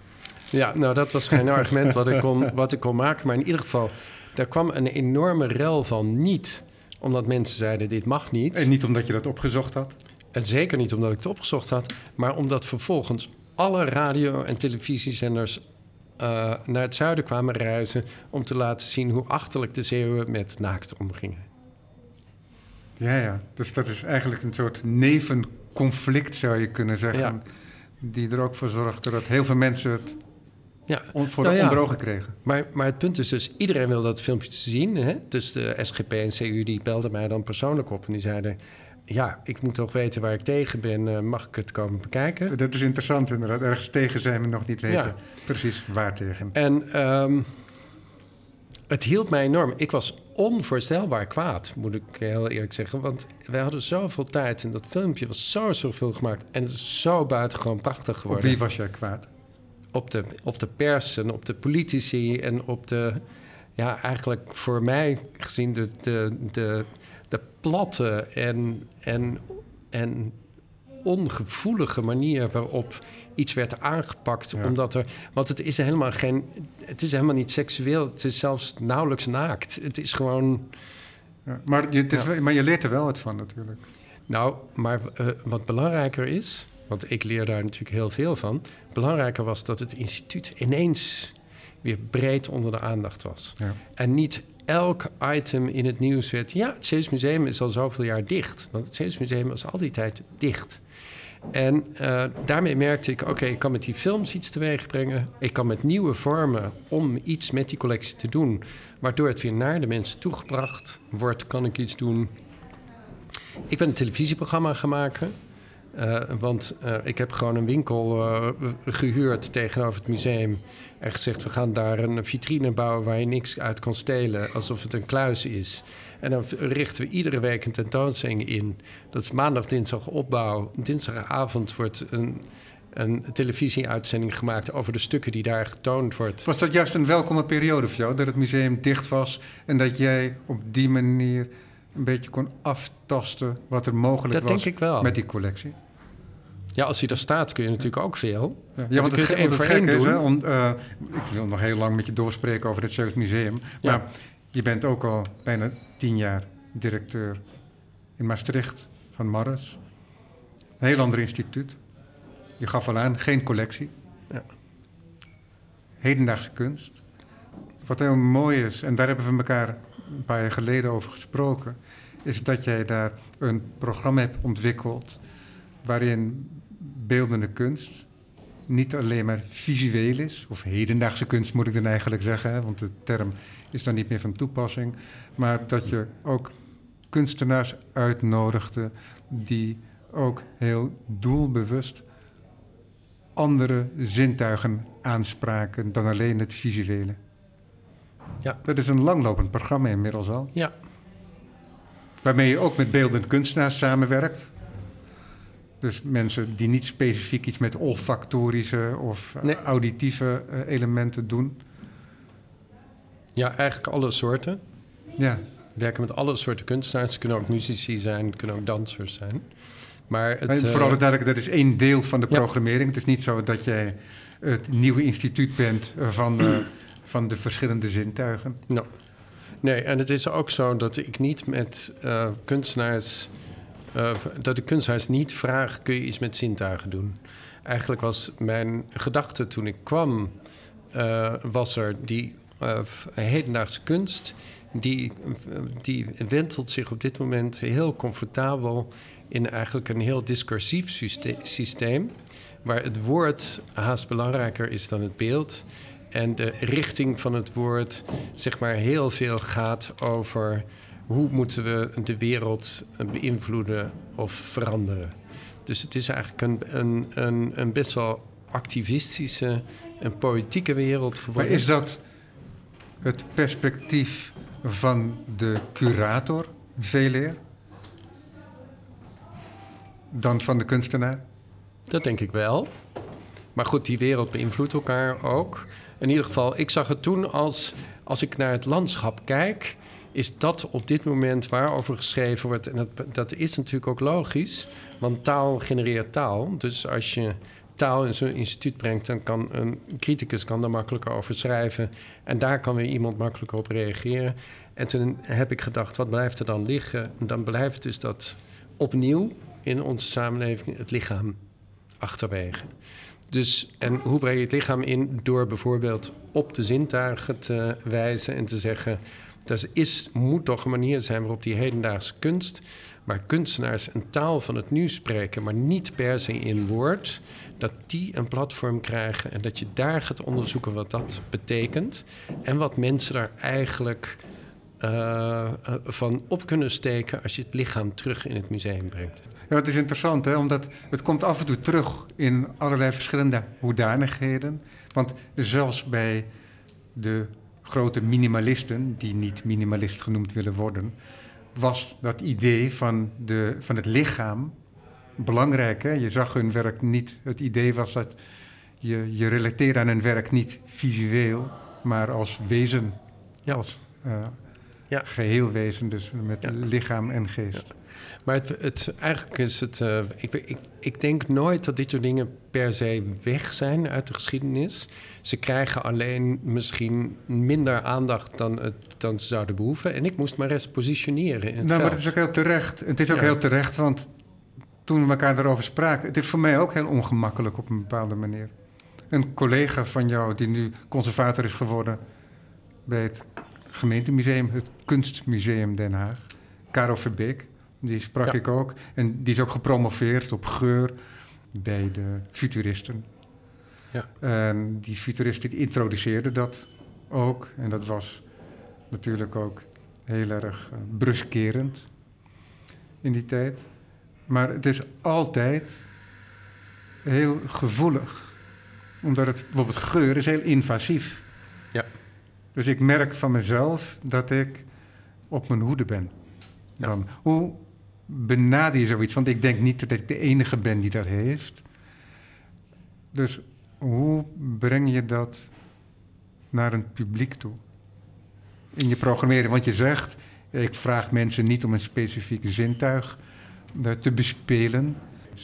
Ja, nou, dat was geen argument wat ik, kon, wat ik kon maken. Maar in ieder geval, daar kwam een enorme rel van niet omdat mensen zeiden, dit mag niet. En niet omdat je dat opgezocht had. En zeker niet omdat ik het opgezocht had, maar omdat vervolgens alle radio- en televisiezenders eh, naar het zuiden kwamen reizen om te laten zien hoe achterlijk de Zeeuwen met naakt omgingen. Ja, ja. Dus dat is eigenlijk een soort nevenconflict, zou je kunnen zeggen. Ja. Die er ook voor zorgde dat heel veel mensen het Ja, voor Nou de onder ogen kregen. maar, maar het punt is dus, iedereen wil dat filmpje zien. Hè? Dus de SGP en CU die belden mij dan persoonlijk op en die zeiden... ja, ik moet toch weten waar ik tegen ben, eh, mag ik het komen bekijken? Dat is interessant inderdaad. Ergens tegen zijn we nog niet weten Ja. precies waar tegen. En ehm, het hielp mij enorm. Ik was onvoorstelbaar kwaad, moet ik heel eerlijk zeggen. Want wij hadden zoveel tijd en dat filmpje was zo zoveel gemaakt. En het is zo buitengewoon prachtig Op geworden. wie was jij kwaad? Op de, op de pers en op de politici en op de... Ja, eigenlijk voor mij gezien de, de, de, de platte en, en, en ongevoelige manier waarop iets werd aangepakt. Ja. Omdat er, want het is helemaal geen. Het is helemaal niet seksueel. Het is zelfs nauwelijks naakt. Het is gewoon. Ja, maar, je, het is Ja. wel- maar je leert er wel wat van natuurlijk. Nou, maar eh, wat belangrijker is. Want ik leer daar natuurlijk heel veel van. Belangrijker was dat het instituut ineens weer breed onder de aandacht was. Ja. En niet elk item in het nieuws werd... ja, het Zeeuws Museum is al zoveel jaar dicht. Want het Zeeuws Museum was al die tijd dicht. En eh, daarmee merkte ik... oké, ik kan met die films iets teweeg brengen. Ik kan met nieuwe vormen om iets met die collectie te doen... waardoor het weer naar de mensen toegebracht wordt... kan ik iets doen. Ik ben een televisieprogramma gaan maken... Eh, want eh, ik heb gewoon een winkel eh, gehuurd tegenover het museum. En gezegd, we gaan daar een vitrine bouwen waar je niks uit kan stelen. Alsof het een kluis is. En dan richten we iedere week een tentoonstelling in. Dat is maandag, dinsdag opbouw. Dinsdagavond wordt een, een televisieuitzending gemaakt... over de stukken die daar getoond wordt. Was dat juist een welkome periode voor jou? Dat het museum dicht was en dat jij op die manier een beetje kon aftasten wat er mogelijk Dat was denk ik wel. met die collectie? Ja, als hij er staat kun je natuurlijk ook veel. Ja, het want voor het is, doen. hè, om, ik wil nog heel lang met je doorspreken over het Zeeuws Museum. Ja. Maar je bent ook al bijna tien jaar directeur in Maastricht van Marres. Een heel ander instituut. Je gaf al aan, geen collectie. Ja. Hedendaagse kunst. Wat heel mooi is, en daar hebben we elkaar een paar jaar geleden over gesproken, is dat jij daar een programma hebt ontwikkeld waarin beeldende kunst niet alleen maar visueel is, of hedendaagse kunst moet ik dan eigenlijk zeggen, want de term is dan niet meer van toepassing, maar dat je ook kunstenaars uitnodigde die ook heel doelbewust andere zintuigen aanspraken dan alleen het visuele. Ja. Dat is een langlopend programma inmiddels al. Ja, Waarmee je ook met beeldend kunstenaars samenwerkt. Dus mensen die niet specifiek iets met olfactorische of eh, Nee. auditieve eh, elementen doen. ja eigenlijk alle soorten. Ja, werken met alle soorten kunstenaars. Het kunnen ook muzici zijn, het kunnen ook dansers zijn. Maar het, en eh, vooral het duidelijk, dat is één deel van de Ja. programmering. Het is niet zo dat jij het nieuwe instituut bent eh, van, eh, [CLEARS THROAT] van de verschillende zintuigen. nou, nee, en het is ook zo dat ik niet met eh, kunstenaars... eh, dat de kunstenaars niet vraag, kun je iets met zintuigen doen? Eigenlijk was mijn gedachte toen ik kwam... eh, was er die hedendaagse kunst... Die, die wentelt zich op dit moment heel comfortabel... in eigenlijk een heel discursief syste- systeem... waar het woord haast belangrijker is dan het beeld... En de richting van het woord, zeg maar, heel veel gaat over hoe moeten we de wereld beïnvloeden of veranderen. Dus het is eigenlijk een, een, een, een best wel activistische en politieke wereld Maar geworden. is dat het perspectief van de curator veel eer dan van de kunstenaar? Dat denk ik wel. Maar goed, die wereld beïnvloedt elkaar ook. In ieder geval, ik zag het toen als, als ik naar het landschap kijk, is dat op dit moment waarover geschreven wordt. En dat, dat is natuurlijk ook logisch, want taal genereert taal. Dus als je taal in zo'n instituut brengt, dan kan een criticus kan daar makkelijker over schrijven. En daar kan weer iemand makkelijker op reageren. En toen heb ik gedacht, wat blijft er dan liggen? En dan blijft dus dat opnieuw in onze samenleving het lichaam achterwege. Dus, en hoe breng je het lichaam in? Door bijvoorbeeld op de zintuigen te wijzen en te zeggen... er is, moet toch een manier zijn waarop die hedendaagse kunst... waar kunstenaars een taal van het nu spreken, maar niet per se in woord... dat die een platform krijgen en dat je daar gaat onderzoeken wat dat betekent... en wat mensen daar eigenlijk uh, van op kunnen steken... als je het lichaam terug in het museum brengt. Ja, het is interessant, hè? omdat het komt af en toe terug in allerlei verschillende hoedanigheden. Want zelfs bij de grote minimalisten, die niet minimalist genoemd willen worden, was dat idee van, de, van het lichaam belangrijk. Hè? Je zag hun werk niet. Het idee was dat je, je relateerde aan hun werk niet visueel, maar als wezen. Ja. Als uh, ja. geheel wezen, dus met lichaam en geest. Maar het, het, eigenlijk is het. Uh, ik, ik, ik denk nooit dat dit soort dingen per se weg zijn uit de geschiedenis. Ze krijgen alleen misschien minder aandacht dan, het, dan ze zouden behoeven. En ik moest maar eens positioneren. In het nou, maar het is ook heel terecht. Het is ook heel terecht, want toen we elkaar daarover spraken, het is voor mij ook heel ongemakkelijk op een bepaalde manier. Een collega van jou, die nu conservator is geworden bij het gemeentemuseum, het Kunstmuseum Den Haag, Karel Verbeek. Die sprak ik ook. En die is ook gepromoveerd op geur bij de futuristen. Ja. En die futuristen introduceerden dat ook. En dat was natuurlijk ook heel erg uh, bruskerend in die tijd. Maar het is altijd heel gevoelig. Omdat het bijvoorbeeld geur is heel invasief. Ja. Dus ik merk van mezelf dat ik op mijn hoede ben. Dan, hoe benader je zoiets? Want ik denk niet dat ik de enige ben die dat heeft. Dus hoe breng je dat naar een publiek toe? In je programmering. Want je zegt, ik vraag mensen niet om een specifiek zintuig eh, te bespelen.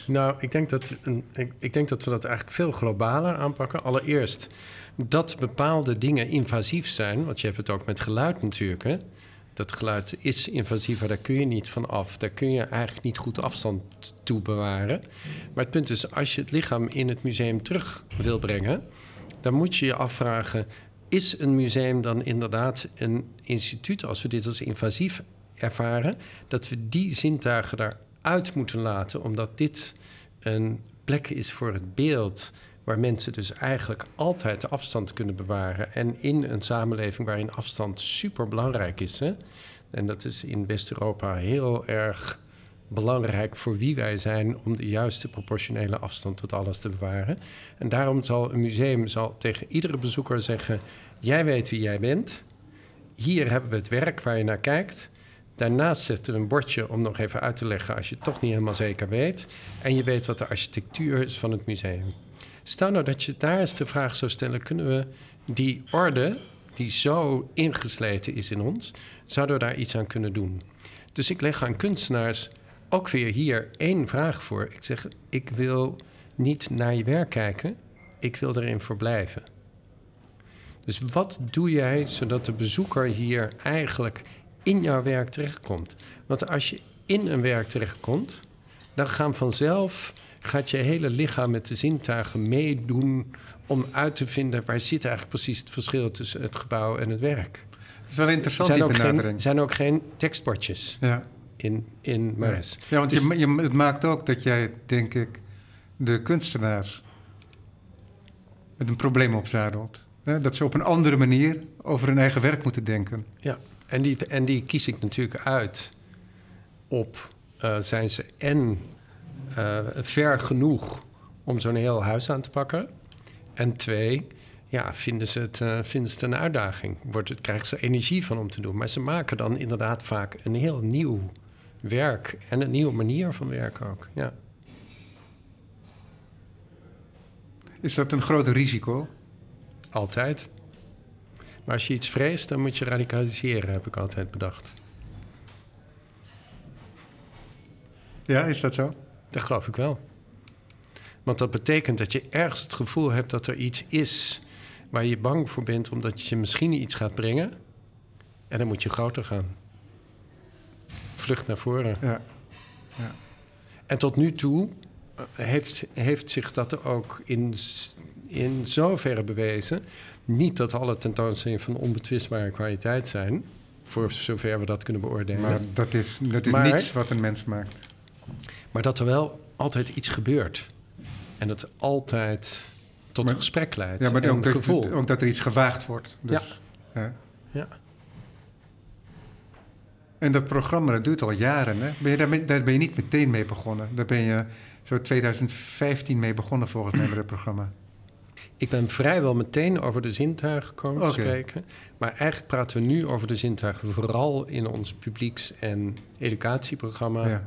Nou, ik denk, dat, ik, ik denk dat we dat eigenlijk veel globaler aanpakken. Allereerst dat bepaalde dingen invasief zijn, want je hebt het ook met geluid natuurlijk. Hè? Dat geluid is invasiever, daar kun je niet van af. Daar kun je eigenlijk niet goed afstand toe bewaren. Maar het punt is, als je het lichaam in het museum terug wil brengen, dan moet je je afvragen: is een museum dan inderdaad een instituut, als we dit als invasief ervaren, dat we die zintuigen daaruit moeten laten, omdat dit een plek is voor het beeld waar mensen dus eigenlijk altijd de afstand kunnen bewaren. En in een samenleving waarin afstand super belangrijk is. Hè? En dat is in West-Europa heel erg belangrijk voor wie wij zijn om de juiste proportionele afstand tot alles te bewaren. En daarom zal een museum zal tegen iedere bezoeker zeggen: Jij weet wie jij bent. Hier hebben we het werk waar je naar kijkt. Daarnaast zetten we een bordje om nog even uit te leggen als je het toch niet helemaal zeker weet. En je weet wat de architectuur is van het museum. Stel nou dat je daar eens de vraag zou stellen: kunnen we die orde, die zo ingesleten is in ons, zouden we daar iets aan kunnen doen? Dus ik leg aan kunstenaars ook weer hier één vraag voor. Ik zeg: ik wil niet naar je werk kijken, ik wil erin verblijven. Dus wat doe jij zodat de bezoeker hier eigenlijk in jouw werk terechtkomt? Want als je in een werk terechtkomt, dan gaan vanzelf gaat je hele lichaam met de zintuigen meedoen om uit te vinden waar zit eigenlijk precies het verschil tussen het gebouw en het werk. Het is wel interessant, zijn die benadering. Er zijn ook geen tekstbordjes ja. in, in Mares. Ja, want dus, je, je, het maakt ook dat jij, denk ik, de kunstenaars met een probleem opzadelt. Dat ze op een andere manier over hun eigen werk moeten denken. Ja, en die, en die kies ik natuurlijk uit op... Uh, zijn ze en uh, ver genoeg om zo'n heel huis aan te pakken? En twee, ja, vinden ze het, uh, vinden ze het een uitdaging? Wordt het, krijgen ze energie van om te doen? Maar ze maken dan inderdaad vaak een heel nieuw werk en een nieuwe manier van werken ook. Ja. Is dat een groot risico? Altijd. Maar als je iets vreest, dan moet je radicaliseren, heb ik altijd bedacht. Ja, is dat zo? Dat geloof ik wel. Want dat betekent dat je ergens het gevoel hebt dat er iets is waar je bang voor bent omdat je misschien iets gaat brengen. En dan moet je groter gaan. Vlucht naar voren. Ja. ja. En tot nu toe eh, heeft, heeft zich dat ook in, in zoverre bewezen. Niet dat alle tentoonstellingen van onbetwistbare kwaliteit zijn, voor zover we dat kunnen beoordelen. Maar dat is, dat is Maar- niets wat een mens maakt. Maar dat er wel altijd iets gebeurt. En dat altijd tot Maar- een gesprek leidt. Ja, maar en ook dat, ook dat er iets gewaagd wordt. Dus, ja. Ja. En dat programma, dat duurt al jaren. Hè? Ben je daar, daar ben je niet meteen mee begonnen. Daar ben je zo 2015 mee begonnen volgens mij met het programma. Ik ben vrijwel meteen over de zintuigen gekomen te spreken. Maar eigenlijk praten we nu over de zintuigen vooral in ons publieks- en educatieprogramma. Ja.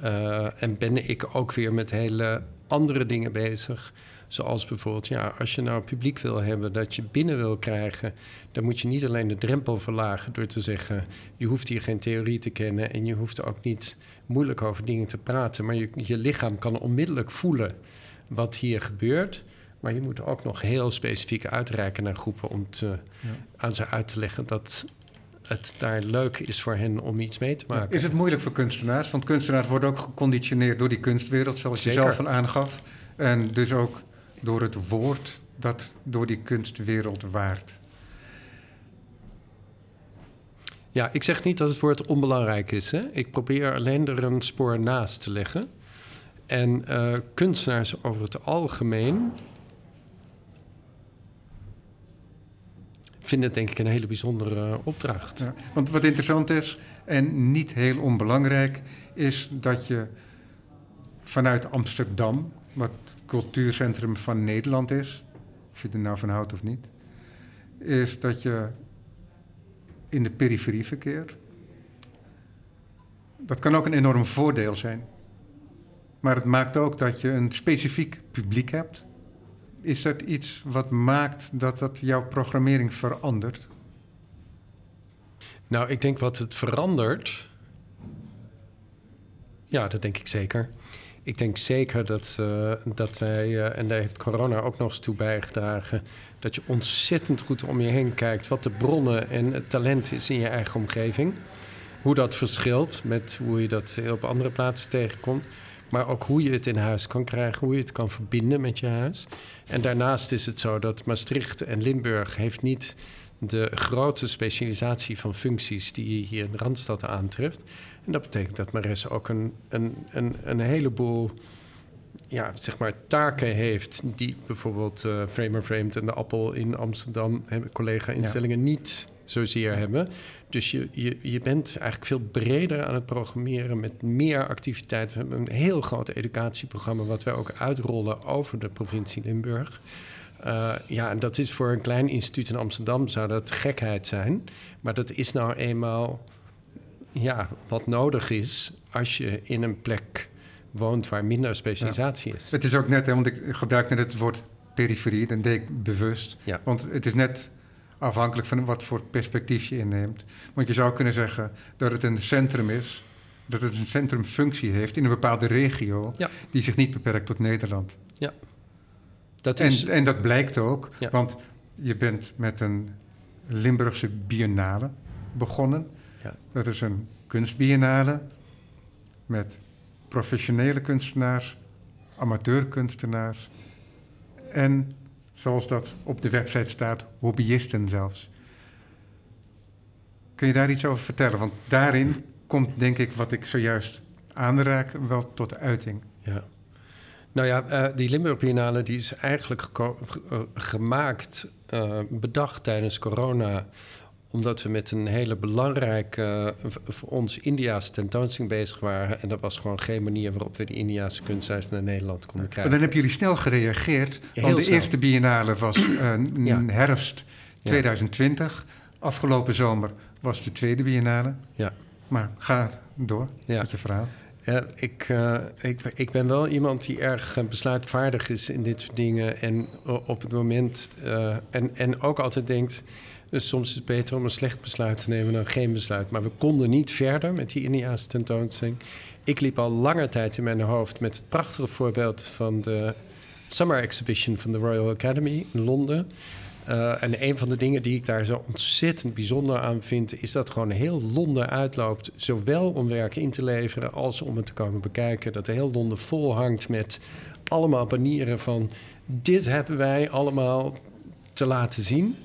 Eh, en ben ik ook weer met hele andere dingen bezig. Zoals bijvoorbeeld, ja, als je nou publiek wil hebben dat je binnen wil krijgen, dan moet je niet alleen de drempel verlagen door te zeggen: je hoeft hier geen theorie te kennen en je hoeft ook niet moeilijk over dingen te praten, maar je, je lichaam kan onmiddellijk voelen wat hier gebeurt. Maar je moet ook nog heel specifiek uitreiken naar groepen om te, aan ze uit te leggen dat het daar leuk is voor hen om iets mee te maken. Is het moeilijk voor kunstenaars? Want kunstenaars worden ook geconditioneerd door die kunstwereld, zoals je zelf al aangaf. En dus ook door het woord dat door die kunstwereld waart. Ja, ik zeg niet dat het woord onbelangrijk is. Hè? Ik probeer alleen er een spoor naast te leggen. En eh, kunstenaars over het algemeen vinden het denk ik een hele bijzondere opdracht. Ja, want wat interessant is, en niet heel onbelangrijk, is dat je vanuit Amsterdam, wat het cultuurcentrum van Nederland is, of je er nou van houdt of niet, is dat je in de periferie verkeert. Dat kan ook een enorm voordeel zijn. Maar het maakt ook dat je een specifiek publiek hebt. Is dat iets wat maakt dat dat jouw programmering verandert? Nou, ik denk wat het verandert. Ja, dat denk ik zeker. Ik denk zeker dat, eh, dat wij, eh, en daar heeft corona ook nog eens toe bijgedragen, dat je ontzettend goed om je heen kijkt wat de bronnen en het talent is in je eigen omgeving. Hoe dat verschilt met hoe je dat op andere plaatsen tegenkomt. Maar ook hoe je het in huis kan krijgen, hoe je het kan verbinden met je huis. En daarnaast is het zo dat Maastricht en Limburg heeft niet de grote specialisatie van functies die je hier in de Randstad aantreft. En dat betekent dat Mares ook een, een, een, een heleboel ja, zeg maar, taken heeft die bijvoorbeeld eh Framer Framed en de Appel in Amsterdam, collega-instellingen, niet zozeer hebben. Dus je, je, je bent eigenlijk veel breder aan het programmeren met meer activiteiten. We hebben een heel groot educatieprogramma wat wij ook uitrollen over de provincie Limburg. Uh, ja, en dat is voor een klein instituut in Amsterdam zou dat gekheid zijn. Maar dat is nou eenmaal ja, wat nodig is als je in een plek woont waar minder specialisatie is. Het is ook net, hè, want ik gebruik net het woord periferie, dat deed ik bewust. Ja. Want het is net afhankelijk van wat voor perspectief je inneemt. Want je zou kunnen zeggen dat het een centrum is, dat het een centrumfunctie heeft in een bepaalde regio, Ja. die zich niet beperkt tot Nederland. Dat En, is, en dat blijkt ook, Ja. want je bent met een Limburgse biennale begonnen. Ja. Dat is een kunstbiennale met professionele kunstenaars, amateurkunstenaars en, zoals dat op de website staat, hobbyisten zelfs. Kun je daar iets over vertellen? Want daarin komt, denk ik, wat ik zojuist aanraak, wel tot uiting. Ja. Nou ja, eh, die Limburg Biennale die is eigenlijk eh, gemaakt, eh, bedacht tijdens corona omdat we met een hele belangrijke, eh, voor ons Indiaanse tentoonstelling bezig waren. En dat was gewoon geen manier waarop we de Indiaanse kunstenaars naar Nederland konden Maar krijgen. dan hebben jullie snel gereageerd. Heel want de snel. eerste biennale was eh, [CLEARS THROAT] Ja. herfst 2020. Afgelopen zomer was de tweede biennale. Ja. Maar ga door Ja. met je verhaal. Ja, ik, uh, ik, ik ben wel iemand die erg eh, besluitvaardig is in dit soort dingen. En op het moment. Uh, en, en ook altijd denkt. Dus soms is het beter om een slecht besluit te nemen dan geen besluit. Maar we konden niet verder met die Indiaanse tentoonstelling. Ik liep al lange tijd in mijn hoofd met het prachtige voorbeeld van de Summer Exhibition van de Royal Academy in Londen. Uh, en een van de dingen die ik daar zo ontzettend bijzonder aan vind, is dat gewoon heel Londen uitloopt. Zowel om werk in te leveren als om het te komen bekijken. Dat heel Londen vol hangt met allemaal banieren van dit hebben wij allemaal te laten zien.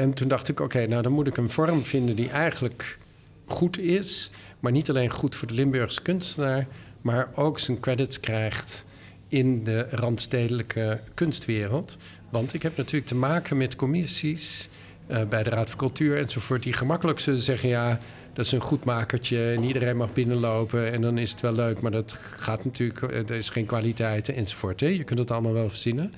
En toen dacht ik, oké, nou dan moet ik een vorm vinden die eigenlijk goed is. Maar niet alleen goed voor de Limburgse kunstenaar, maar ook zijn credits krijgt in de randstedelijke kunstwereld. Want ik heb natuurlijk te maken met commissies uh, bij de Raad van Cultuur enzovoort, die gemakkelijk zullen zeggen: ja, dat is een goed makertje en iedereen mag binnenlopen en dan is het wel leuk, maar dat gaat natuurlijk, eh, er is geen kwaliteit enzovoort. Hè? Je kunt het allemaal wel verzinnen.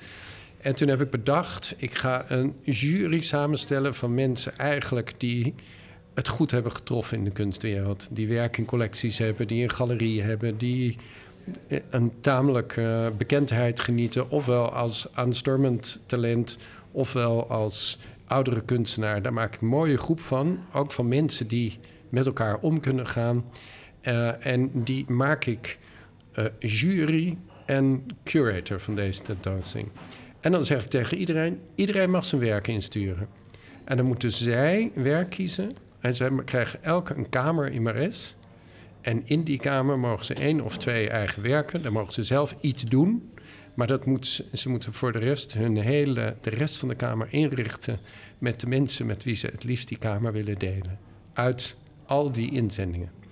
En toen heb ik bedacht, ik ga een jury samenstellen van mensen eigenlijk die het goed hebben getroffen in de kunstwereld. Die werk in collecties hebben, die een galerie hebben, die een tamelijk uh, bekendheid genieten, ofwel als aanstormend talent, ofwel als oudere kunstenaar. Daar maak ik een mooie groep van, ook van mensen die met elkaar om kunnen gaan. Uh, en die maak ik jury en curator van deze tentoonstelling. En dan zeg ik tegen iedereen: iedereen mag zijn werk insturen. En dan moeten zij werk kiezen. En zij krijgen elke een kamer in Mares. En in die kamer mogen ze één of twee eigen werken. Dan mogen ze zelf iets doen. Maar dat moet, ze moeten voor de rest hun hele, de rest van de kamer inrichten met de mensen met wie ze het liefst die kamer willen delen. Uit al die inzendingen.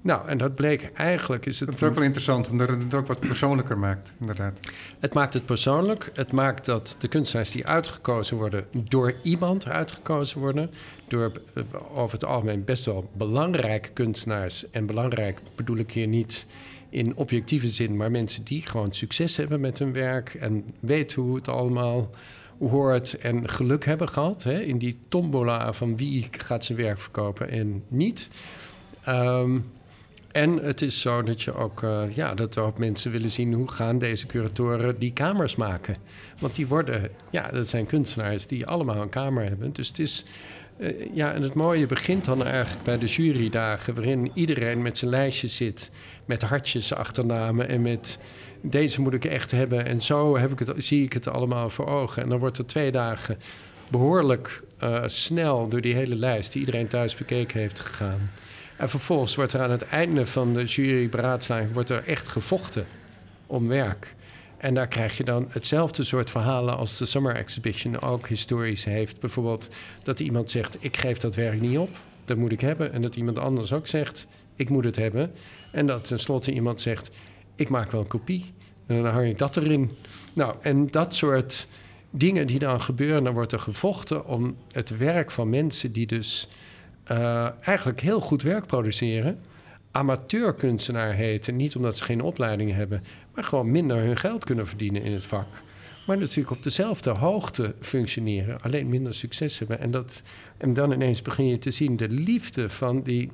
Nou, en dat bleek eigenlijk... Is het dat is ook wel interessant, omdat het het ook wat persoonlijker maakt, inderdaad. Het maakt het persoonlijk. Het maakt dat de kunstenaars die uitgekozen worden... door iemand uitgekozen worden. Door eh, over het algemeen best wel belangrijke kunstenaars. En belangrijk bedoel ik hier niet in objectieve zin... maar mensen die gewoon succes hebben met hun werk... en weten hoe het allemaal hoort en geluk hebben gehad... Hè, in die tombola van wie gaat zijn werk verkopen en niet... Um, en het is zo dat je ook, uh, ja, dat we ook mensen willen zien hoe gaan deze curatoren die kamers maken. Want die worden, ja, dat zijn kunstenaars die allemaal een kamer hebben. Dus het is, uh, ja, en het mooie begint dan eigenlijk bij de jurydagen, waarin iedereen met zijn lijstje zit, met hartjes, achternamen en met deze moet ik echt hebben. En zo heb ik het, zie ik het allemaal voor ogen. En dan wordt er twee dagen behoorlijk uh, snel door die hele lijst die iedereen thuis bekeken heeft gegaan. En vervolgens wordt er aan het einde van de juryberaadslaging wordt er echt gevochten om werk. En daar krijg je dan hetzelfde soort verhalen als de Summer Exhibition ook historisch heeft. Bijvoorbeeld dat iemand zegt: Ik geef dat werk niet op, dat moet ik hebben. En dat iemand anders ook zegt: Ik moet het hebben. En dat tenslotte iemand zegt: Ik maak wel een kopie. En dan hang ik dat erin. Nou, en dat soort dingen die dan gebeuren, dan wordt er gevochten om het werk van mensen die dus uh, eigenlijk heel goed werk produceren. Amateurkunstenaar heten. Niet omdat ze geen opleiding hebben, maar gewoon minder hun geld kunnen verdienen in het vak. Maar natuurlijk op dezelfde hoogte functioneren, alleen minder succes hebben. En, dat, en dan ineens begin je te zien de liefde van die,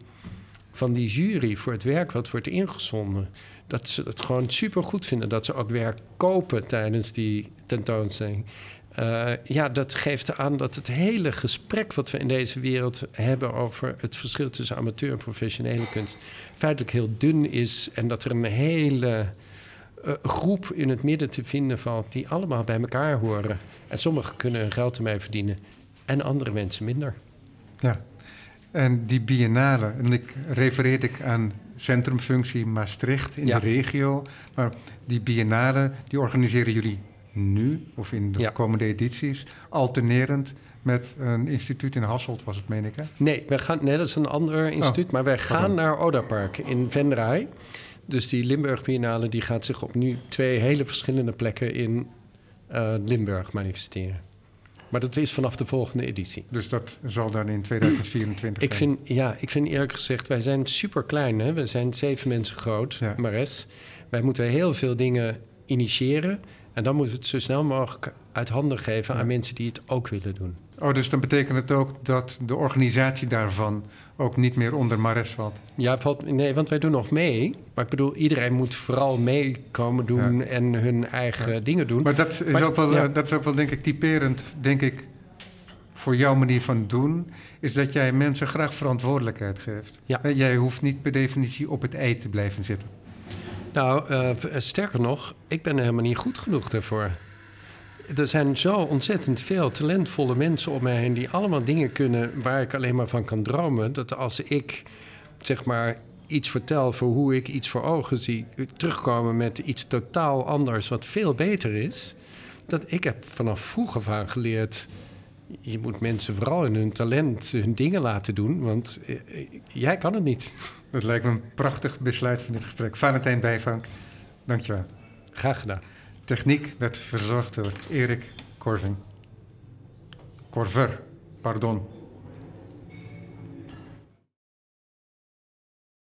van die jury voor het werk wat wordt ingezonden. Dat ze het gewoon super goed vinden. Dat ze ook werk kopen tijdens die tentoonstelling. Uh, ja, dat geeft aan dat het hele gesprek wat we in deze wereld hebben over het verschil tussen amateur en professionele kunst feitelijk heel dun is en dat er een hele uh, groep in het midden te vinden valt die allemaal bij elkaar horen. En sommigen kunnen hun geld ermee verdienen en andere mensen minder. Ja, en die biennale, en ik refereerde ik aan centrumfunctie Maastricht in ja. de regio, maar die biennale, die organiseren jullie nu, of in de komende edities, alternerend met een instituut in Hasselt, was het, meen ik, hè? Nee, we gaan, nee dat is een ander instituut, oh, maar wij gaan pardon. naar Odapark in Venray. Dus die Limburg Biennale die gaat zich op nu twee hele verschillende plekken in uh, Limburg manifesteren. Maar dat is vanaf de volgende editie. Dus dat zal dan in 2024 ik vind, Ja, ik vind eerlijk gezegd, wij zijn super klein. Hè? We zijn zeven mensen groot, ja. Mares. Wij moeten heel veel dingen initiëren. En dan moeten we het zo snel mogelijk uit handen geven aan mensen die het ook willen doen. Oh, dus dan betekent het ook dat de organisatie daarvan ook niet meer onder Mares valt? Ja, valt, nee, want wij doen nog mee. Maar ik bedoel, iedereen moet vooral meekomen doen Ja. en hun eigen dingen doen. Maar dat is, Maar- ook wel, dat is ook wel, denk ik, typerend, denk ik, voor jouw manier van doen, is dat jij mensen graag verantwoordelijkheid geeft. Ja. Jij hoeft niet per definitie op het ei te blijven zitten. Nou, eh, eh, sterker nog, ik ben helemaal niet goed genoeg daarvoor. Er zijn zo ontzettend veel talentvolle mensen om mij heen die allemaal dingen kunnen waar ik alleen maar van kan dromen. Dat als ik zeg maar iets vertel voor hoe ik iets voor ogen zie, terugkomen met iets totaal anders wat veel beter is. Dat ik heb vanaf vroeg aan geleerd. Je moet mensen vooral in hun talent hun dingen laten doen, want eh, eh, jij kan het niet. Dat lijkt me een prachtig besluit van dit gesprek. Valentijn Bijvank, dankjewel. Graag gedaan. Techniek werd verzorgd door Erik Korving. Korver, pardon.